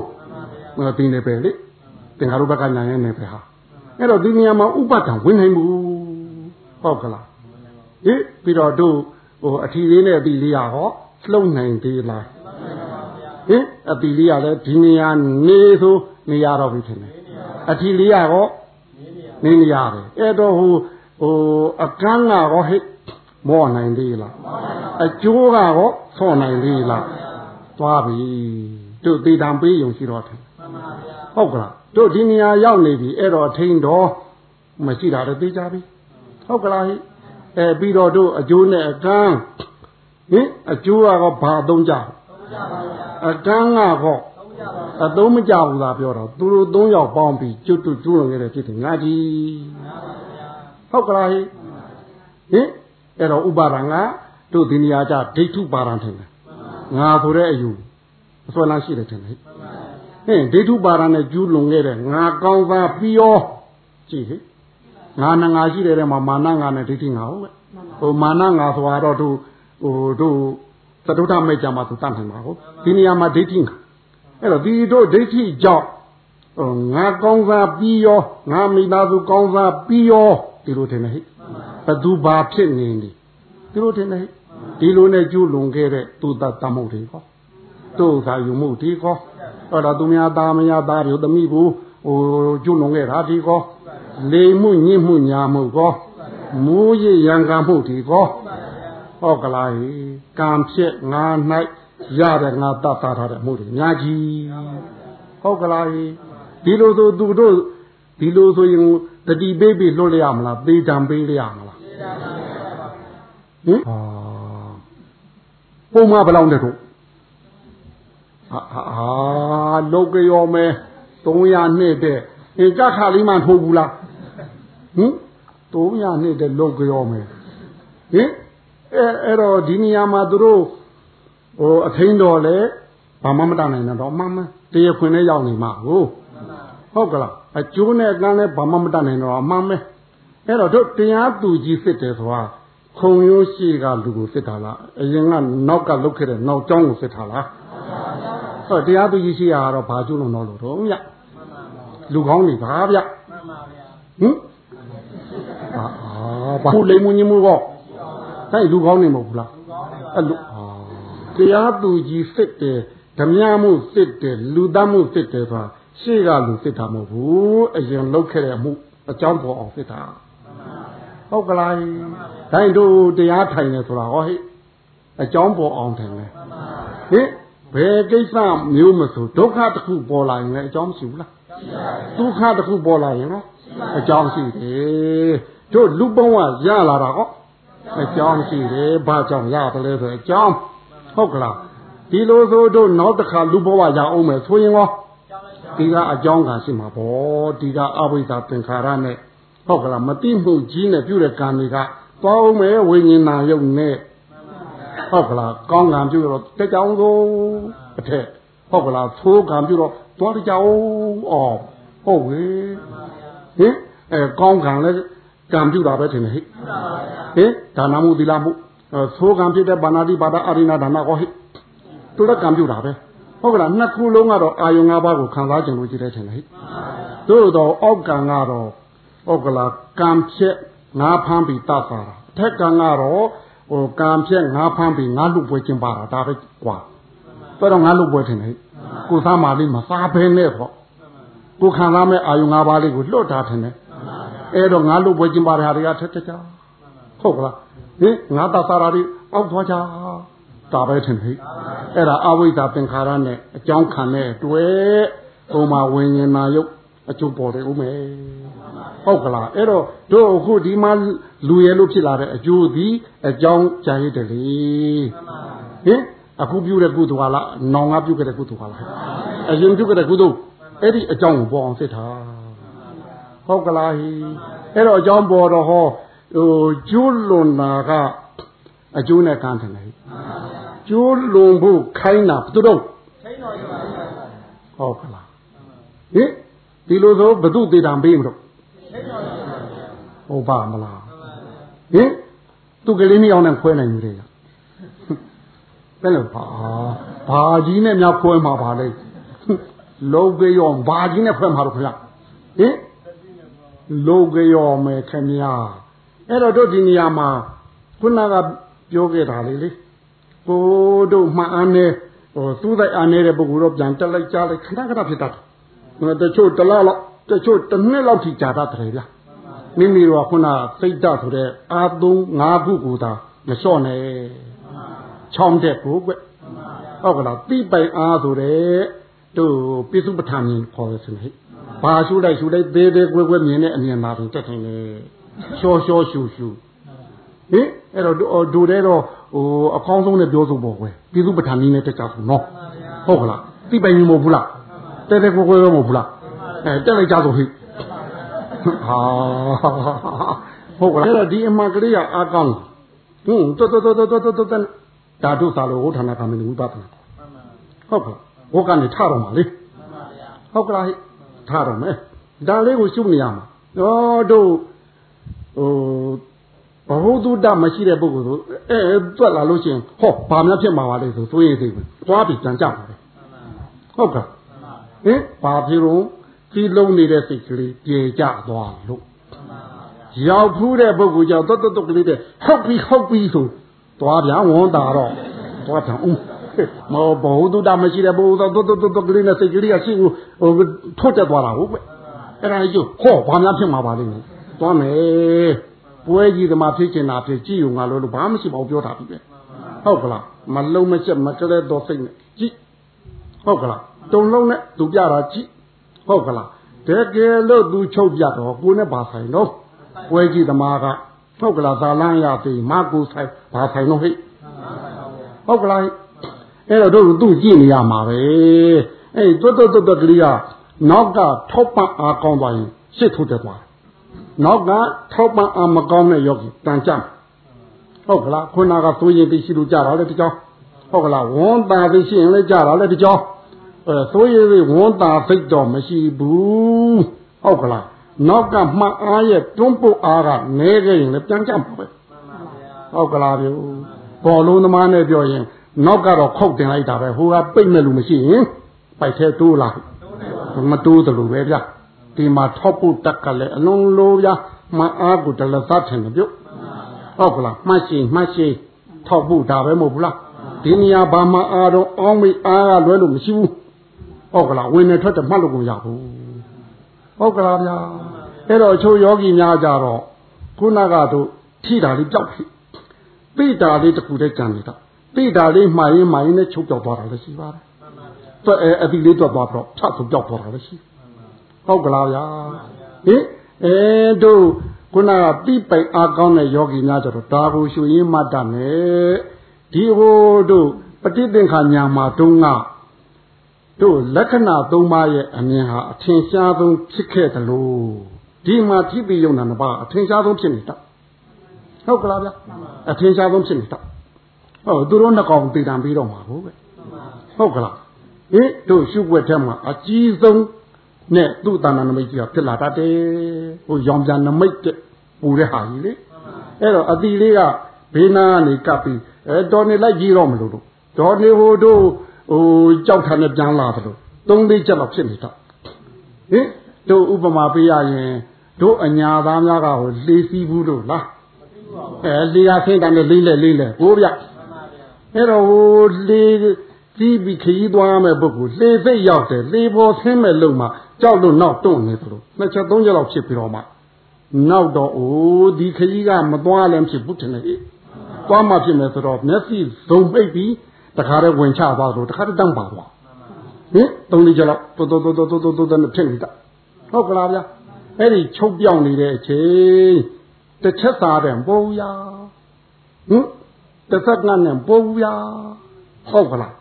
မသိနေပဲလေသင်္ခါရုပ္ပကညာရဲ့နေပဲဟာ အဲ့တော့ဒီနေရာမှာဥပဒံဝင်နိုင်ဘူးဟုတ်ကလားဟင်ပြီးတော့တို့ဟိုအထီလေးနဲ့အပီလေးရဟောလှုပ်နိုင်သေးလားဟင်အပီလေးရလဲဒီနေရာနေဆိုနေရတော့ပြီထင်တယ်အထီလေးရဟောနေနေရတယ်အဲ့တော့ဟိုဟိုအကန်းကဟောဟိမောနိုင်သေးလားအကျိုးကတော့ဆော့နိုင်သေးလားသွားပြီတို့သေတံပေးယုံရှိတော့တယ်ဟုတ်ကလား တို့ဒီနေရာရောက်နေပြီအဲ့တော့ထိန်တော်မရှိတာတော့သိကြပြီဟုတ်ကလားဟိအဲပြီးတော့တို့အကျိုးနဲ့အကန်းဟင်အကျိုးကတော့ဘာသုံးကြအကန်းကတော့အသုံးမကြဘူးလားပြောတော့သူတို့သုံးယောက်ပေါင်းပြီးကျွတ်ကျွတ်ကျွတ်လုံရတဲ့ဖြစ်တယ်ငါကြီးဟုတ်ကလားဟိဟင်အဲ့တော့ဥပါဒံကတို့ဒီနေရာကြဒိဋ္ဌုပါဒံထင်တယ်ငါဆိုတဲ့အယူအစွဲလန်းရှိတယ်ထင်တယ်ဟ င်ဒိဋ္ဌုပါဒံနဲ့ကျူးလွန်ခဲ့တဲ့ငါကောင်းသားပြီးရောကြည့်ဟိငါနဲ့ငါရှိတဲ့ထဲမှာမာနငါနဲ့ဒိဋ္ဌိငါဟုတ်ကဲ့ဟိုမာနငါဆိုတာတော့တို့ဟိုတို့သတုထမဲ့ကြမှာသူတတ်နိုင်ပါဟုတ်ဒီနေရာမှာဒိဋ္ဌိငါအဲ့တော့ဒီတို့ဒိဋ္ဌိကြောင့်ငါကောင်းစားပြီးရောငါမိသားစုကောင်းစားပြီးရောဒီလိုထင်တယ်ဟိဘသူဘာဖြစ်နေနေဒီလိုထင်တယ်ဒီလိုနဲ့ကျူးလွန်ခဲ့တဲ့သူတတ်တမုတ်တွေဟောတို့သာယူမှုဒီကော အဲ့တော့သူများသားမယားသားပြုသမီးကိုဟိုကျွလုံခဲ့တာဒီကောလေမှုညစ်မှုညာမှုကောမူးရရံကမှုဒီကောဟုတ်ကလားကံဖြစ်ငါ၌ရတဲ့ငါတတ်တာထားတဲ့မှုတွေအများကြီးဟုတ်ကလားဒီလိုဆိုသူတို့ဒီလိုဆိုရင်တတိပေးပြီးလွတ်ရမလားသေတံပေးရမလားဟင်ဟာပုံမဘယ်လောက်တဲ့တို့ ဟာလောကရောမဲ300နှစ်တဲ့ဧကခါလေးမှထိုးဘူးလားဟင်300နှစ်တဲ့လောကရောမဲဟင်အဲအဲ့တော့ဒီနေရာမှာသူတို့ဟိုအထင်းတော်လဲဘာမှမတတ်နိုင်တော့မှမတရားခွင်နဲ့ရောက်နေမှာဟုတ်ဟုတ်ကလားအကျိုးနဲ့ကန်းလဲဘာမှမတတ်နိုင်တော့အမှန်ပဲအဲ့တော့တို့တရားသူကြီးစစ်တယ်ဆိုတာခုံရိုးရှိကလူကိုစစ်တာလားအရင်ကနောက်ကလုတ်ခဲ့တဲ့နောက်ကျောင်းကိုစစ်တာလား ဟောတရားသူကြီးရှိရတော့ဘာကျိုးလုံးတော့လို့တော့ဗျလူကောင်းနေပါဗျဟင်အာဘာခုလိမ်မွင်းမှုကောဟဲ့လူကောင်းနေမဟုတ်ဘူးလားအဲ့လူတရားသူကြီးစစ်တယ်ဓမြမှုစစ်တယ်လူသားမှုစစ်တယ်ဆိုတာရှေ့ကလူစစ်တာမဟုတ်ဘူးအရင်လုတ်ခဲ့တဲ့အမှုအကြောင်းပေါ်အောင်စစ်တာဟုတ်ကလားဒါရင်တို့တရားထိုင်နေဆိုတာဟောဟိအကြောင်းပေါ်အောင်တယ်လေဟင် ဘယ်ကိစ္စမျိုးမဆိုဒုက္ခတစ်ခုပေါ်လာရင်လည်းအကြောင်းမရှိဘူးလားဒုက္ခတစ်ခုပေါ်လာရင်တော့အကြောင်းရှိတယ်တို့လူဘဝရလာတာဟောအကြောင်းရှိတယ်ဘာကြောင့်ရတယ်လဲဆိုအကြောင်းဟုတ်ကလားဒီလိုဆိုတို့နောက်တစ်ခါလူဘဝရအောင်မယ်ဆိုရင်ရောဒီကအကြောင်းကရှိမှာပေါ့ဒီကအဝိဇ္ဇာသင်္ခါရနဲ့ဟုတ်ကလားမတိမှုကြီးနဲ့ပြုတဲ့ကံတွေကသွားအောင်မယ်ဝိညာဉ်နာယုတ်နဲ့ ဟုတ်ကလားကောင်းကံပြုတော့တကြောင်သောအထက်ဟုတ်ကလားသိုးကံပြုတော့သွားတကြောင်အော်ဟုတ်ဝေဟင်အဲကောင်းကံလည်းကံပြုတာပဲထင်တယ်ဟိဟင်ဒါနမှုသီလမှုသိုးကံပြုတဲ့ဘာနာတိဘာဒအာရိနာဒါနကောဟိသူလည်းကံပြုတာပဲဟုတ်ကလားနှစ်ခုလုံးကတော့အာယုံ၅ပါးကိုခံစားကြလို့ကြည့်တဲ့ထင်တယ်ဟိတို့တော့အောက်ကံကတော့ဟုတ်ကလားကံဖြစ်ငါဖမ်းပြီးတတ်တာအထက်ကံကတော့ ဟိုကံဖြစ်ငါဖမ်းပြီးငါလူပွဲကျင်ပါတာဒါပဲကွာတော့ငါလူပွဲထင်တယ်ကိုစားမာလေးမစားဘဲနဲ့ပေါ့ကိုခံစားမဲ့အာယုံ၅ပါးလေးကိုလွတ်တာထင်တယ်အဲ့တော့ငါလူပွဲကျင်ပါတဲ့ဟာတွေကထက်ထက်ကြဟုတ်ကလားဟင်ငါတတ်တာတွေအောက်သွားကြဒါပဲထင်တယ်အဲ့ဒါအဝိဇ္ဇာသင်္ခါရနဲ့အကြောင်းခံတဲ့တွေ့ဟိုမှာဝิญဉာဏ်ယုတ်အကျိုးပေါ်တယ်ဦးမယ် ဟုတ်ကလားအဲ့တော့တို့အခုဒီမှာလူရဲလို့ဖြစ်လာတဲ့အကျိုးသည်အကြောင်းကြာရတဲ့လေဟင်အခုပြုတဲ့ကုသိုလ်ကလားနောင်ကပြုခဲ့တဲ့ကုသိုလ်ကလားအရင်ပြုခဲ့တဲ့ကုသိုလ်အဲ့ဒီအကြောင်းကိုပေါ်အောင်စစ်ထားဟုတ်ကလားဟိအဲ့တော့အကြောင်းပေါ်တော့ဟောဟိုကျွလွန်တာကအကျိုးနဲ့ကမ်းတယ်လေကျိုးလွန်ဖို့ခိုင်းတာဘယ်သူတော့ခိုင်းတော်ရပါဘူးဟုတ်ကလားဟင်ဒီလိုဆိုဘသူသေးတာပေးမလို့ ဟုတ်ပါမလားဟင်သူကလေးမအောင်နဲ့ခွဲနိုင်ဘူးတဲ့ဘယ်လိုပါဘာကြီးနဲ့များခွဲမှာပါလဲလောကရောဘာကြီးနဲ့ခွဲမှာတော့ခင်ဗျဟင်လောကရောမယ်ခင်ဗျာအဲ့တော့တို့ဒီနေရာမှာခုနကပြောခဲ့တာလေလေကိုတို့မှန်အားနဲ့ဟိုသူ့တိုက်အားနေတဲ့ပုဂ္ဂိုလ်တော့ပြန်တက်လိုက်ကြားလိုက်ခဏခဏဖြစ်တတ်တယ်တချို့တလားလောက် တချို့တစ်နှစ်လောက်ထိကြာတတ်တယ်ဗျမိမိတို့ကခုနစိတ်ဓာတ်ဆိုတဲ့အာသုံး၅ခုကိုသာမလျှော့နဲ့ချောင်းတဲ့ကိုကွဟုတ်ကလားတိပိုင်အားဆိုတဲ့တို့ပိစုပဋ္ဌာန်ခေါ်ရစနေဘာရှုလိုက်ရှုလိုက်သေးသေးကွယ်ကွယ်မြင်တဲ့အမြင်မှာတင်တက်တယ်လေရှောရှောရှုရှုဟင်အဲ့တော့ဒိုတဲ့တော့ဟိုအကောင်းဆုံးနဲ့ပြောဆိုပေါ့ကွယ်ပြည်သူပဋ္ဌာန်းနည်းနဲ့တက်ကြဆိုနော်ဟုတ်ကလားတိပိုင်မဟုတ်ဘူးလားတဲတဲကိုကိုရောမဟုတ်ဘူးလား အဲတက်လိုက်ကြဆိုဟိဟာဟုတ်ကလားအဲ့တော့ဒီအမှန်ကလေးကအာကောင်းဟွန်းတော်တော်တော်တော်တော်တော်ဓာတုစာလို့ဟောဌာနကမင်းဝိပဿနာဟုတ်ကဲ့ဟောကနေထတော့မှာလေဟုတ်ကလားဟိထတော့မယ်ဒါလေးကိုရှုနေရမှာတော့တို့ဟိုဘဝတုတ္တမရှိတဲ့ပုဂ္ဂိုလ်ဆိုအဲတွက်လာလို့ရှိရင်ဟောဘာများဖြစ်မှာပါလဲဆိုသွေးသေးဘူးသွားပြီးကြံကြပါလေဟုတ်ကဲ့ဟင်ဘာဖြစ်လို့ ဒီလုံးနေတဲ့စိတ်ကလေးပြေကြသွားလို့ရောက်ဖူးတဲ့ပုဂ္ဂိုလ်ကြောင့်တွတ်တွတ်ကလေးတဲ့ဟုတ်ပြီဟုတ်ပြီဆိုသွားပြန်ဝန်တာတော့သွားပြန်ဦးမောဘဟုတုတမရှိတဲ့ဘုသောတို့တို့တို့ကလေးနဲ့စိတ်ကလေးကရှိဘူးဟိုထုတ်တက်သွားတာဟုတ်ကွအဲ့ဒါကြီးဟောဘာများဖြစ်မှာပါလိမ့်မယ်သွားမယ်ပွဲကြီးသမားဖြစ်ချင်တာဖြစ်ကြည့်ုံငါလို့ဘာမှမရှိပါဘူးပြောတာပြီပဲဟုတ်ကလားမလုံးမချက်မကလေးတော့စိတ်နဲ့ကြည့်ဟုတ်ကလားတုံလုံးနဲ့သူပြတာကြည့် ဟုတ်ကလားတကယ်လို့သူချုပ်ပြတော့ကိုနဲ့ဘာဆိုင်တော့ပွဲကြီးသမားကဟုတ်ကလားဇာလန်းရပြီမကူဆိုင်ဘာဆိုင်တော့ဟိဟုတ်ကလားအဲ့တော့တို့သူ့ကြည့်နေရမှာပဲအဲ့တွတ်တွတ်တွတ်ကလေးကနောက်ကထောက်ပံ့အားကောင်းသွားရင်ရှစ်ထုတ်တက်သွားနောက်ကထောက်ပံ့အားမကောင်းတဲ့ယောဂီတန်ကြဟုတ်ကလားခုနကသွေးရင်သိရှိလို့ကြတာလေတကြောင်ဟုတ်ကလားဝန်တာသိရှိရင်လည်းကြတာလေတကြောင် အဲသွေးရည်ဝန်တာသိတော့မရှိဘူးဟုတ်ကလားနောက်ကမှတ်အားရဲ့တွန်းပုတ်အားကနဲခဲ့ရင်လည်းပြန်ကြမှာပဲဟုတ်ကလားဗျဘောလုံးသမားနဲ့ပြောရင်နောက်ကတော့ခုတ်တင်လိုက်တာပဲဟိုကပိတ်မဲ့လူမရှိရင်ပိုက်သေးတိုးလာမတိုးတယ်လို့ပဲဗျဒီမှာထောက်ဖို့တက်ကလည်းအလုံးလိုဗျမအားကိုတလသတ်ထင်တယ်ပြုတ်ဟုတ်ကလားမှတ်ရှိမှတ်ရှိထောက်ဖို့ဒါပဲမဟုတ်ဘူးလားဒီနေရာဘာမှအားတော့အောင်းမိအားကလွဲလို့မရှိဘူး ဟုတ်ကလားဝင်နေထွက်တယ်မှတ်လို့ကိုရဘူးဟုတ်ကလားဗျာအဲ့တော့အချို့ယောဂီများကြတော့ခုနကတို့ထိတာလေးကြောက်ပြီပိတာလေးတစ်ခုတည်းကြံနေတာပိတာလေးမှားရင်မှားရင်နဲ့ချုပ်ပြောက်သွားတာလည်းရှိပါတယ်တော့အဲအတိလေးတော့သွားတော့ဖြတ်ဆုံးပြောက်သွားတာလည်းရှိဟုတ်ကလားဗျာဟင်အဲတို့ခုနကပိပိုင်အားကောင်းတဲ့ယောဂီများကြတော့ဒါကိုရှုရင်းမှတ်တတ်မယ်ဒီဟိုတို့ပฏิသင်္ခာညာမှာတုန်းက တို့လက္ခဏာ၃ပါးရဲ့အမြင်ဟာအထင်ရှားဆုံးဖြစ်ခဲ့တယ်လို့ဒီမှာထိပ်ပြီးယုံနာနှစ်ပါးအထင်ရှားဆုံးဖြစ်နေတာဟုတ်ကလားဗျအထင်ရှားဆုံးဖြစ်နေတာဟုတ်သူတို့နှစ်ကောင်တည်တံပြီးတော့မှာဟုတ်ပဲဟုတ်ကလားဟင်တို့ရှုွက်ထဲမှာအကြီးဆုံးနဲ့သူ့တဏ္ဍနမိတ်ကြီးကဖြစ်လာတတ်တယ်ဟိုရောင်ပြန်နမိတ်တဲ့ပူတဲ့ဟာကြီးလေအဲ့တော့အတီလေးကဘေးနားကနေကပ်ပြီးအဲတော်နေလိုက်ကြီးတော့မလို့တို့တော်နေဟိုတို့ ဟိုကြောက်ထန်နဲ့ပြန်လာတယ်လို့သုံးလေးချက်တော့ဖြစ်နေတော့ဟင်တို့ဥပမာပေးရရင်တို့အညာသားများကဟိုလေးစီးဘူးတို့လားအဲလေးရဆင်းတယ်လေးလဲလေးလဲဟိုဗျအဲ့တော့ဟိုလေးပြီးပြီးခရီးသွားမယ်ပုဂ္ဂိုလ်လေစိတ်ရောက်တယ်လေပေါ်ဆင်းမဲ့လုံမှာကြောက်လို့နောက်တွန့်နေသလိုနှစ်ချက်သုံးချက်လောက်ဖြစ်ပြီးတော့မှနောက်တော့အိုးဒီခရီးကမသွားလည်းဖြစ်ဘူးထင်တယ်သွားမှဖြစ်မယ်ဆိုတော့မျက်စိဇုံပိတ်ပြီး တခါတည်းဝင်ချသွားတော့တခါတည်းတန်းပါသွားဟင်သုံးလေးချက်လောက်တိုးတိုးတိုးတိုးတိုးတိုးတိုးဖြစ်နေတာဟုတ်ကလားဗျာအဲ့ဒီချုပ်ပြောင်းနေတဲ့အချိန်တစ်ချက်စားတယ်ပိုးဘူးရဟင်တစ်ဆက်နဲ့ပိုးဘူးရဟုတ်ကလား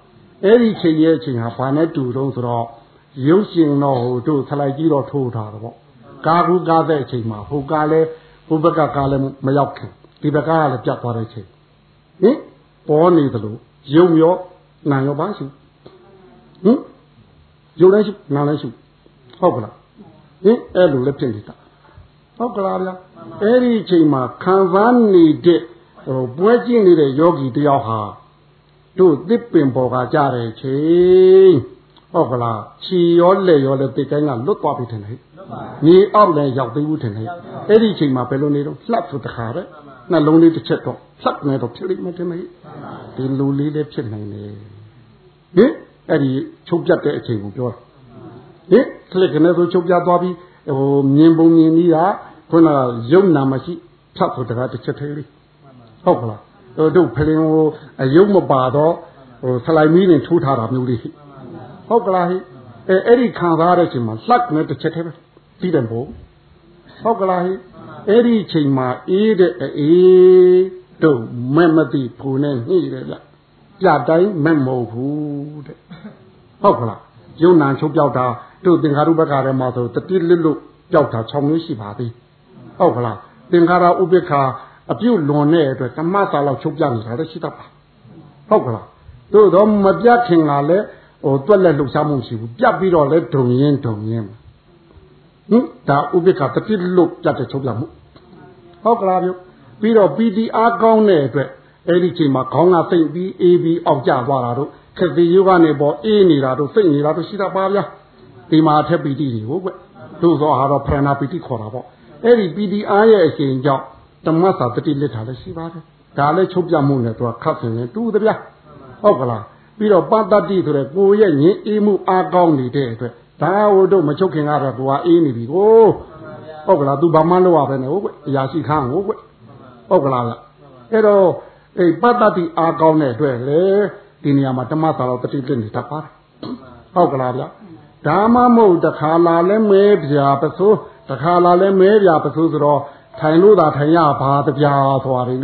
အဲ့ဒီချိန်ရဲ့အချိန်ဟာဘာနဲ့တူတော့ဆိုတော့ရုပ်ရှင်တော့ဟိုတို့ခလိုက်ကြီးတော့ထိုးထားတော့ပေါ့ကာကူကားတဲ့အချိန်မှာဟိုကားလဲဟိုဘက်ကကားလဲမရောက်ခင်ဒီဘက်ကကလည်းပြတ်သွားတဲ့ချိန်ဟင်ပေါ်နေသလို ရုပ်ရောနာရောပါရှိဟင်ရုပ်လည်းရှိနာလည်းရှိဟုတ်ကလားဟင်အဲ့လိုလည်းဖြစ်နေတာဟုတ်ကလားဗျာအဲ့ဒီအချိန်မှာခံစားနေတဲ့ဟိုပွဲကျင်းနေတဲ့ယောဂီတယောက်ဟာတို့သစ်ပင်ပေါ်ကကြတဲ့ချိန်ဟုတ်ကလားခြီရောလက်ရောလည်းတိတ်တိုင်းကလွတ်သွားပြီထင်တယ်ညီအောက်လည်းရောက်သေးဘူးထင်တယ်အဲ့ဒီချိန်မှာဘယ်လိုနေတော့လှပ်ဆိုတခါပဲ နှလုံးလေးတစ်ချက်တော့လှပ်နေတော့ဖြစ်လိမ့်မယ်ထင်တယ်ဒီလူလေးလည်းဖြစ်နိုင်တယ်ဟင်အဲ့ဒီချုပ်ပြတ်တဲ့အချိန်ကိုပြောတာဟင်ခလစ်ကနေဆိုချုပ်ပြတ်သွားပြီးဟိုမြင်ပုံမြင်ကြီးကခုနကရုပ်နာမရှိဖြတ်ဆိုတခါတစ်ချက်သေးလေးဟုတ်ကလားတို့ဖလင်ကိုအယုံမပါတော့ဟိုဆလိုက်မီးနဲ့ထိုးထားတာမျိုးလေးဟုတ်ကလားဟိအဲအဲ့ဒီခံစားရတဲ့အချိန်မှာလှက်နဲ့တစ်ချက်တည်းပဲပြီးတယ်ဘို့ဟုတ်ကလားဟိ အဲ့ဒီအချိန်မှာအေးတဲ့အေးတို့မဲ့မသိဖူနဲ့နှိတယ်ဗျပြတိုင်းမဲ့မဟုတ်ဘူးတဲ့ဟုတ်ကလားယုံနာချုပ်ပြောက်တာတို့သင်္ခါရုပ္ပခါထဲမှာဆိုတတိလစ်လို့ပြောက်တာ6မျိုးရှိပါသေးဟုတ်ကလားသင်္ခါရဥပ္ပခါအပြုတ်လွန်တဲ့အတွက်တမတ်စာလောက်ချုပ်ပြနေတာလည်းရှိတတ်ပါဟုတ်ကလားသို့တော့မပြတ်ခင်ကလည်းဟိုတွက်လက်လှုပ်ရှားမှုရှိဘူးပြတ်ပြီးတော့လည်းဒုံရင်ဒုံရင် ဟင်ဒါဥပိ္ပခတတိလုတ်ပြတ်တဲ့ချုပ်ပြမှုဟုတ်ကလားပြုပြီးတော့ပီတီအားကောင်းတဲ့အတွက်အဲ့ဒီချိန်မှာခေါင်းကသိမ့်ပြီးအေးပြီးအောက်ကျသွားတာတို့ခတိယုကနေပေါ်အေးနေတာတို့စိတ်နေတာတို့ရှိတာပါဗျာဒီမှာထက်ပီတီတွေဟုတ်ကွတို့ဆိုဟာတော့ဖရဏပီတီခေါ်တာပေါ့အဲ့ဒီပီတီအားရဲ့အချိန်ကြောင့်ဓမ္မစာတတိလစ်တာလည်းရှိပါတယ်ဒါလည်းချုပ်ပြမှုနဲ့သူကခတ်ဆင်ရင်တူတယ်ဗျဟုတ်ကလားပြီးတော့ပတ္တတိဆိုတဲ့ကိုရဲ့ညင်အေးမှုအားကောင်းနေတဲ့အတွက် ဒါဟိုတို့မချုပ်ခင်ကတော့သူကအေးနေပြီကိုဟုတ်ကလားသူဘာမှလုပ်ရပဲနဲ့ဟုတ်ကွအရာရှိခန်းဟုတ်ကွဟုတ်ကလားလားအဲ့တော့အေးပတ္တတိအားကောင်းတဲ့အတွက်လေဒီနေရာမှာဓမ္မသာတော်တတိပြနေတတ်ပါတယ်ဟုတ်ကလားဗျဒါမှမဟုတ်တခါလာလဲမဲပြာပစိုးတခါလာလဲမဲပြာပစိုးဆိုတော့ထိုင်လို့သာထိုင်ရပါတပြာဆိုတာလေ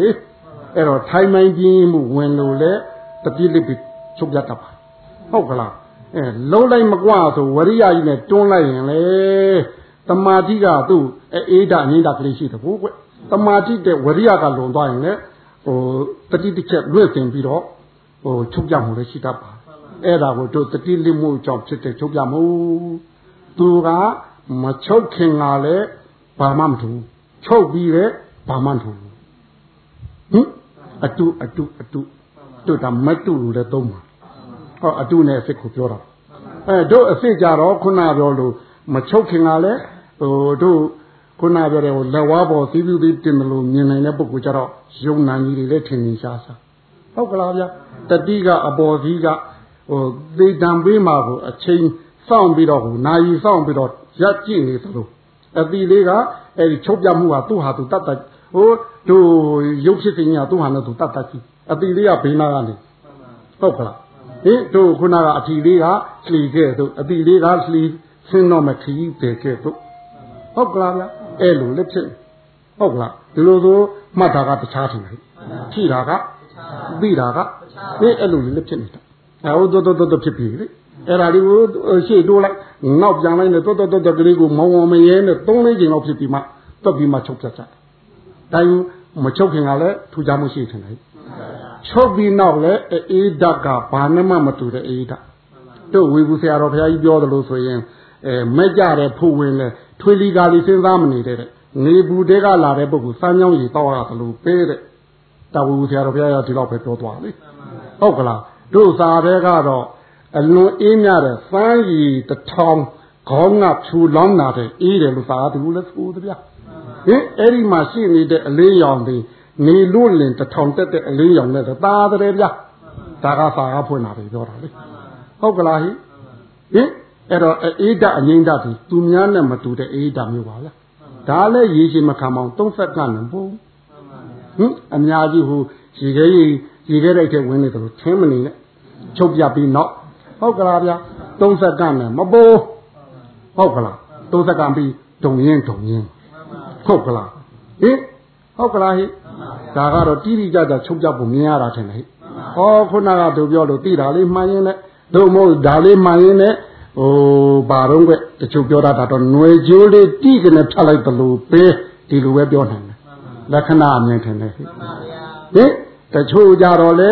အဲ့တော့ထိုင်မိုင်းပြင်းမှုဝင်လို့လေတတိလိပိချုပ်ပြတ်တတ်ပါဟုတ်ကလား အဲလုံးလိုက်မကွာဆိုဝရိယကြီးနဲ့တွန်းလိုက်ရင်လေတမာတိကသူ့အေးဒငိမ့်တာကလေးရှိတယ်ဘို့ကွတမာတိတဲ့ဝရိယကလွန်သွားရင်လေဟိုတတိတစ်ချက်လွင့်စင်ပြီးတော့ဟိုချုပ်ပြမှုလည်းရှိတတ်ပါအဲ့ဒါကိုတို့တတိလိမှုကြောင့်ဖြစ်တဲ့ချုပ်ပြမှုသူကမချုပ်ခင်ကလည်းဘာမှမထူချုပ်ပြီးတဲ့ဘာမှမထူဟင်အတုအတုအတုတို့ဒါမတုလို့လည်းသုံးပါ ဟောအတုနဲ့အစ်စ်ကိုပြောတာအဲတို့အစ်စ်ကြတော့ခုနပြောလို့မချုပ်ခင်ကလည်းဟိုတို့ခုနပြောတဲ့ဟိုလက်ဝါးပေါ်သီးသီးတင်တယ်လို့မြင်နိုင်တဲ့ပုဂ္ဂိုလ်ကြတော့ယုံနာကြီးတွေလည်းထင်ထင်ရှားရှားဟုတ်ကလားဗျတတိကအပေါ်သီးကဟိုသေတံပေးမှာကိုအချိန်စောင့်ပြီးတော့ဟိုနာယီစောင့်ပြီးတော့ရက်ကြည့်နေသလိုအတိလေးကအဲဒီချုပ်ပြမှုကသူ့ဟာသူတတ်တတ်ဟိုတို့ရုပ်ဖြစ်ခြင်းကသူ့ဟာနဲ့သူတတ်တတ်ကြည့်အတိလေးကဘေးနာကနေဟုတ်ကလား ဟင်တို့ခုနကအထီလေးကလှီခဲ့တို့အတိလေးကလှီဆင်းတော့မခီးတယ်ခဲ့တို့ဟုတ်ကလားဗျအဲ့လိုလက်ဖြစ်ဟုတ်ကလားဒီလိုဆိုမှတ်တာကတခြားထင်တယ်ဖြိတာကသိတာကဒီအဲ့လိုလက်ဖြစ်နေတာအဲဟိုတော်တော်တော်ဖြစ်ပြီလေအဲ့ဒါလေးကိုရှေ့တိုးလိုက်နောက်ပြန်လိုက်နဲ့တော်တော်တော်ကလေးကိုမောင်းဝမရဲနဲ့သုံးလေးချိန်လောက်ဖြစ်ပြီးမှတွက်ပြီးမှချုပ်ပြတ်ကြတယ်တိုင်းမချုပ်ခင်ကလည်းထူကြမှုရှိထင်တယ် ချုပ်ပြီးနောက်လည်းအေးဓာတ်ကဘာနဲ့မှမတူတဲ့အေးဓာတ်တို့ဝေဘူးဆရာတော်ဘုရားကြီးပြောသလိုဆိုရင်အဲမဲ့ကြတဲ့ဖူဝင်လေထွေလီကာလီစဉ်းစားမနေတဲ့နေဘူးတဲကလာတဲ့ပုဂ္ဂိုလ်စမ်းကြောင်းကြီးတောက်ရသလိုပေးတဲ့တဝေဘူးဆရာတော်ဘုရားကဒီလောက်ပဲပြောသွားလေဟုတ်ကလားတို့စာတဲ့ကတော့အလွန်အေးမြတဲ့စမ်းရည်တထောင်ခေါင်းကဖြူလောင်းလာတဲ့အေးတယ်လို့စာတူလဲဆိုတဗျာဟင်အဲ့ဒီမှာရှိနေတဲ့အလေးရောင်တွေ နေလို့လင်တထောင်တက်တဲ့အလေးရောင်နဲ့သာတယ်ဗျာဒါကစာကဖွင့်တာပဲပြောတာလေဟုတ်ကလားဟိဟင်အဲ့တော့အေးဓာအငိမ့်ဓာဒီသူများနဲ့မတူတဲ့အေးဓာမျိုးပါဗျာဒါလည်းရေရှိမခံအောင်သုံးဆက်ကနဲ့ပို့ဟင်အများကြီးဟိုရေခဲရေရေခဲတိုက်တဲ့ဝင်နေတယ်လို့ထင်းမနေနဲ့ချုပ်ပြပြီးတော့ဟုတ်ကလားဗျာသုံးဆက်ကနဲ့မပိုးဟုတ်ကလားသုံးဆက်ကပြီးဒုံရင်ဒုံရင်ဟုတ်ကလားဟင်ဟုတ်ကလားဟိ ဒါကတော့တိတိကျကျချုပ်ပြဖို့မြင်ရတာထင်တယ်ဟိဟောခုနကတို့ပြောလို့တိတာလေးမှန်ရင်လည်းတို့မို့ဒါလေးမှန်ရင်လည်းဟိုဘာတော့ကတချို့ပြောတာတော့ຫນွေကျိုးလေးတိကနေဖြတ်လိုက်သလိုပဲဒီလိုပဲပြောနိုင်တယ်လက္ခဏာအမြင်ထင်တယ်ဟိဟင်တချို့ကြတော့လေ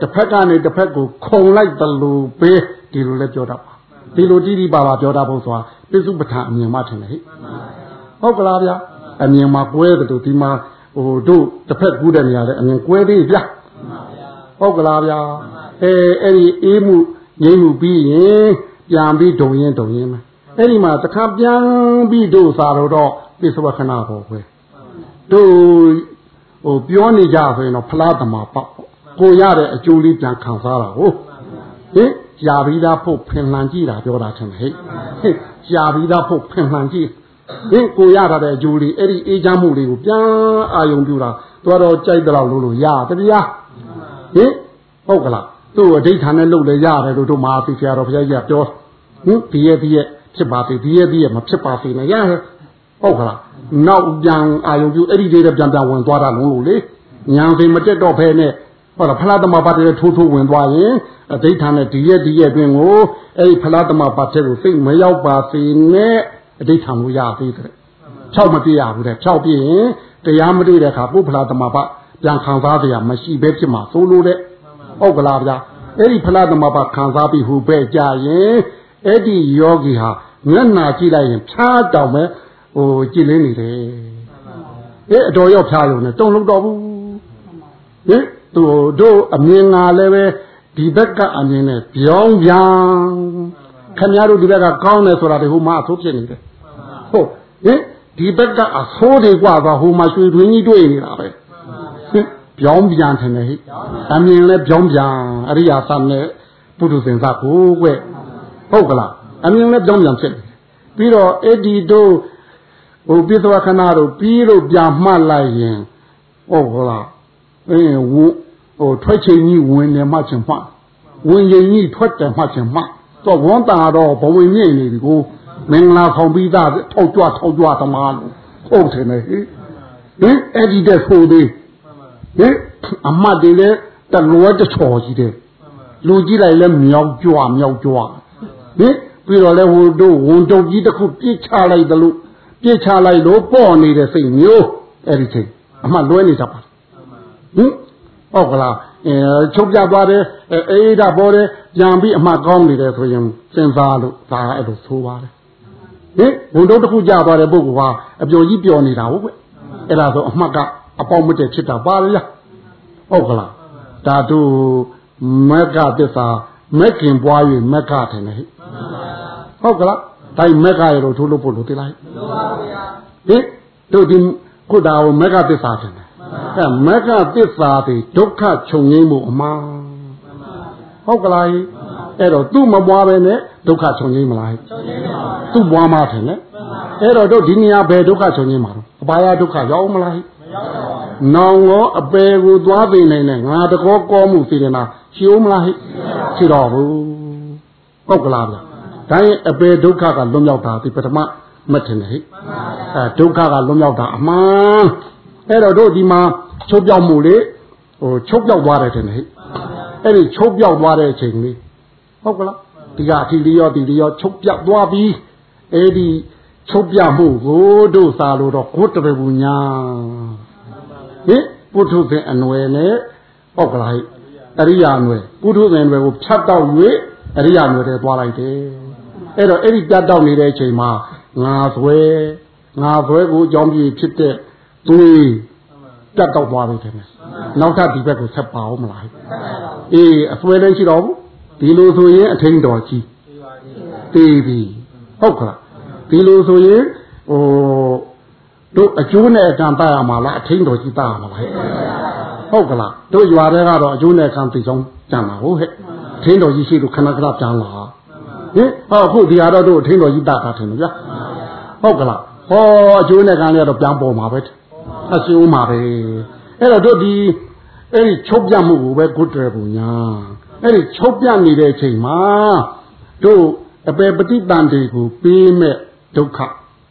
တစ်ဖက်ကနေတစ်ဖက်ကိုခုံလိုက်သလိုပဲဒီလိုလဲပြောတတ်ပါဒီလိုတိတိပါပါပြောတတ်ဖို့ဆိုတာပိစုပဋ္ဌာန်အမြင်မှထင်တယ်ဟိဟုတ်ကလားဗျာအမြင်မှာကွဲတယ်လို့ဒီမှာ ဟိုတို့တစ်ဖက်ကူးတဲ့နေရာလဲအမြင်ကွဲသေးဗျာဟုတ်ကလားဗျာအဲအဲ့ဒီအေးမှုငြိမ့်မှုပြီးရင်ပြန်ပြီးဒုံရင်ဒုံရင်မယ်အဲ့ဒီမှာတခါပြန်ပြီးတို့စာတော့ပိစဝခဏပေါ်ခွဲတို့ဟိုပြောနေကြဆိုရင်တော့ဖလားတမာပေါ့ကိုရတဲ့အကျိုးလေးပြန်ခံစားတာဟုတ်ဟင်ကြာပြီးသားဖို့ဖင်လှန်ကြည့်တာပြောတာထင်တယ်ဟဲ့ဟင်ကြာပြီးသားဖို့ဖင်လှန်ကြည့် ဟင်ကိုရတာတဲ့အကျိုးလေးအဲ့ဒီအေးချမ်းမှုလေးကိုပြန်အာယုံပြူတာတော်တော်ကြိုက်တော့လို့လို့ရတပြားဟင်ဟုတ်ကလားသူ့အဋိဌာနဲ့လုပ်လေရတယ်လို့တို့မဟာသီဆရာတော်ဘုရားကြီးကပြောဟင်ဒီရဲ့ဒီရဲ့ဖြစ်ပါသေးဒီရဲ့ဒီရဲ့မဖြစ်ပါသေးနဲ့ရတယ်ဟုတ်ကလားနောက်ပြန်အာယုံပြူအဲ့ဒီလေးပြန်ပြန်ဝင်သွားတာလုံးလို့လေညာစိမတက်တော့ဖဲနဲ့ဟုတ်လားဖလားသမဘာတဲ့ထိုးထိုးဝင်သွားရင်အဋိဌာနဲ့ဒီရဲ့ဒီရဲ့အတွင်းကိုအဲ့ဒီဖလားသမဘာတဲ့ကိုစိတ်မရောက်ပါစေနဲ့ အဋိဌာကိုရသေးတယ်ဖြောက်မပြရဘူးတဲ့ဖြောက်ပြရင်တရားမတွေ့တဲ့အခါပုဖလားသမဘာပြန်ခံစားတရားမရှိပဲဖြစ်မှာသို့လို့တဲ့ဟုတ်ကလားဗျာအဲ့ဒီဖလားသမဘာခံစားပြီးဟူပဲကြရင်အဲ့ဒီယောဂီဟာမျက်နာကြည့်လိုက်ရင်ဖြားတောင်ပဲဟိုကြည်လင်းနေတယ်အဲအတော်ရောက်ဖြားရုံနဲ့တုံလုံးတော့ဘူးဟင်သူတို့အမြင်ငါလည်းပဲဒီဘက်ကအမြင်နဲ့ပြောင်းပြန်ခင်ဗျားတို့ဒီဘက်ကကောင်းတယ်ဆိုတာဒီဟိုမှာအဆိုးဖြစ်နေတယ် ဟုတ်ဟင်ဒီဘက်ကအဆိုးတွေကသွားဟိုမှာရွှေတွင်းကြီးတွေ့နေတာပဲဟင်ပြောင်းပြန်တယ်ဟိအမြင်လည်းပြောင်းပြန်အရိယာသနဲ့ပုထုဇဉ်သားကိုကွဟုတ်ကလားအမြင်လည်းပြောင်းပြန်ဖြစ်တယ်ပြီးတော့အဲ့ဒီတို့ဟိုပိသဝခဏတို့ပြီးလို့ပြန်မှတ်လိုက်ရင်ဟုတ်လားအင်းဝဟိုထွက်ချိန်ကြီးဝင်တယ်မှချင်မှဝင်ရင်ကြီးထွက်တယ်မှချင်မှတော့ဝန်တာတော့ဘဝင်မြင့်နေပြီကို မင်္ဂလာဆောင်ပြီးသားထောက်ကြွထောက်ကြွသမားလို့ဟုတ်တယ်လေဟင်အဲ့ဒီတဲ့ဆိုသေးဟင်အမတ်တွေလည်းတလွဲတချော်ကြီးတယ်လူကြည့်လိုက်လဲမြောက်ကြွမြောက်ကြွဟင်ပြီးတော့လဲဟိုတို့ဝန်တုပ်ကြီးတစ်ခုပြစ်ချလိုက်တယ်လို့ပြစ်ချလိုက်လို့ပေါ့နေတဲ့စိတ်မျိုးအဲ့ဒီချိန်အမှလွဲနေတတ်ပါဟင်ဟုတ်ကလားအဲချုပ်ပြသွားတယ်အေးဒါပေါ်တယ်ပြန်ပြီးအမှကောင်းနေတယ်ဆိုရင်စဉ်းစားလို့ဒါအဲ့လိုဆိုပါတယ် ဟင်ဝန်တုပ်တစ်ခုကြာသွားတဲ့ပုဂ္ဂိုလ်ဟာအပျော်ကြီးပျော်နေတာဟုတ်ကွအဲ့ဒါဆိုအမှတ်ကအပေါက်မတည့်ဖြစ်တာပါလေဟုတ်ကလားဒါတို့မက်ကသစ္စာမက်ကင်ပွား၍မက်ကတယ်ဟဲ့ဟုတ်ကလားတိုင်းမက်ကရတော့ထိုးလို့ပို့လို့တိလိုက်မှန်ပါဗျာဟင်တို့ဒီခုဒါကိုမက်ကသစ္စာတယ်အဲမက်ကသစ္စာတွေဒုက္ခချုပ်ငိမ့်မှုအမှန်ဟုတ်ကလားအဲ့တော့သူ့မပွားပဲနဲ့ ဒုက္ခချုပ်ငိမ့်မလားချုပ်ငိမ့်ပါဘူးသူ့ပွားမှတယ်နဲ့အဲ့တော့တို့ဒီနေရာဘယ်ဒုက္ခချုပ်ငိမ့်မှာတော့အပါယဒုက္ခရောက်မလားမရောက်ပါဘူးနောင်ရောအပေကိုသွားသိနေနဲ့ငါတကောကောမှုစေတနာရှိဦးမလားဟိရှိတော့ဘူးဟုတ်ကလားဗျဒါရင်အပေဒုက္ခကလွန်မြောက်တာဒီပထမမထင်နဲ့ဟိအဲဒုက္ခကလွန်မြောက်တာအမှန်အဲ့တော့တို့ဒီမှာချုပ်ပြောက်မှုလေဟိုချုပ်ပြောက်သွားတယ်ထင်တယ်ဟိအဲ့ဒီချုပ်ပြောက်သွားတဲ့အချိန်လေးဟုတ်ကလား ဒီကအထီလီရောဒီလီရောချုပ်ပြောက်သွားပြီးအဲ့ဒီချုပ်ပြမှုကိုတို့စာလို့တော့ကိုတရဘူးညာဟင်ပုထုဇဉ်အနွယ်နဲ့ဟုတ်ကလားဟိအရိယာနွယ်ပုထုဇဉ်နွယ်ကိုဖြတ်တော့၍အရိယာနွယ်တွေသွားလိုက်တယ်အဲ့တော့အဲ့ဒီပြတ်တော့နေတဲ့အချိန်မှာငါဆွဲငါဆွဲကိုအကြောင်းပြဖြစ်တဲ့သွေးပြတ်တော့သွားပြီတဲ့နောက်ထပ်ဒီဘက်ကိုဆက်ပါအောင်မလားအေးအဆွဲလည်းရှိတော့ဘူး ဒီလိုဆိုရင်အထင်းတော်ကြီးတေးပြီဟုတ်ကလားဒီလိုဆိုရင်ဟိုတို့အကျိုးနဲ့အကံတတ်ရမှာလားအထင်းတော်ကြီးတတ်ရမှာလားဟုတ်ကလားတို့ရွာတွေကတော့အကျိုးနဲ့အကံသိဆုံးကြံတာဟုတ်ဟဲ့ထင်းတော်ကြီးရှိလို့ခဏခဏပြန်လာဟင်ဟောအခုဒီဟာတော့တို့အထင်းတော်ကြီးတတ်တာထင်တယ်ဗျာဟုတ်ကလားဟောအကျိုးနဲ့ကံလည်းတော့ပြန်ပေါ်မှာပဲအကျိုးမှာပဲအဲ့တော့တို့ဒီအဲ့ဒီချုပ်ပြမှုကိုပဲဂုတ္တရပုံညာ အဲ့ဒီချုပ်ပြနေတဲ့အချိန်မှာတို့အပေပฏิတန်တွေကိုပေးမဲ့ဒုက္ခ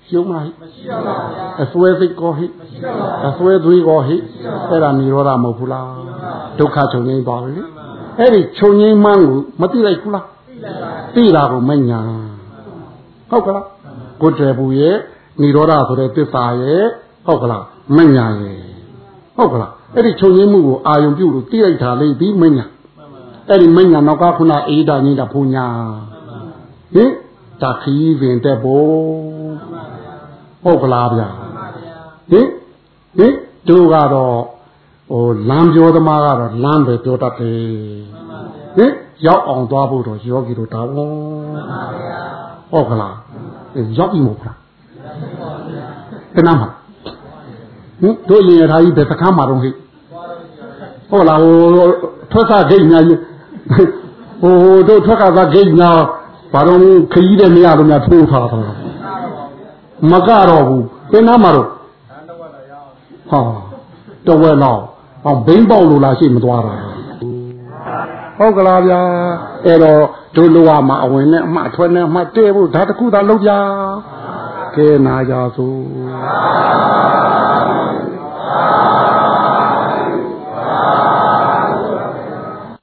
ရှုံးလားမရှိပါဘူးဗျာအစွဲစိတ်ကောဟိမရှိပါဘူးအစွဲသွေးကောဟိအဲ့ဒါនិရောဓမဟုတ်ဘူးလားဒုက္ခချုပ်ငိမ့်ပါပြီအဲ့ဒီချုပ်ငိမ့်မှန်းကိုမသိလိုက်ဘူးလားသိတာကိုမညာဟုတ်ကလားကိုယ်တည်းဘူးရဲ့និရောဓဆိုတဲ့သစ္စာရဲ့ဟုတ်ကလားမညာရဲ့ဟုတ်ကလားအဲ့ဒီချုပ်ငိမ့်မှုကိုအာယုံပြုလို့သိလိုက်တာလေးပြီးမညာ အဲ့ဒီမညာနောက်ကခုနအေးတာညင်းတာဖူညာဟင်ဒါခီးပင်တက်ဖို့ဟုတ်ကလားဗျာဟင်ဟင်တို့ကတော့ဟိုလမ်းပြောသမားကတော့လမ်းပဲပြောတတ်တယ်ဟင်ရောက်အောင်သွားဖို့တော့ယောဂီတို့တာဝန်ဟုတ်ကလားရောက်ပြီမဟုတ်လားတနာမှာဟင်တို့ရင်ရထားကြီးဘယ်စခန်းမှာတော့ဟိဟုတ်လားဟိုထွက်စားဂိတ်ညာကြီး ဟိုတို့ထွက်ကစားဂိတ်ညာဘာတော့ခကြီးတဲ့မရတော့များထိုးထားတာမကတော့ဘူးသင်နာမှာတော့ဟာတော့ဝဲတော့ဟောဘိန်းပေါက်လို့လားရှိမသွားတာဟုတ်ကလားဗျာအဲ့တော့တို့လိုရမှာအဝင်နဲ့အမှအထွက်နဲ့အမှတဲဖို့ဒါတခုသာလုပ်ကြကဲနာကြသို့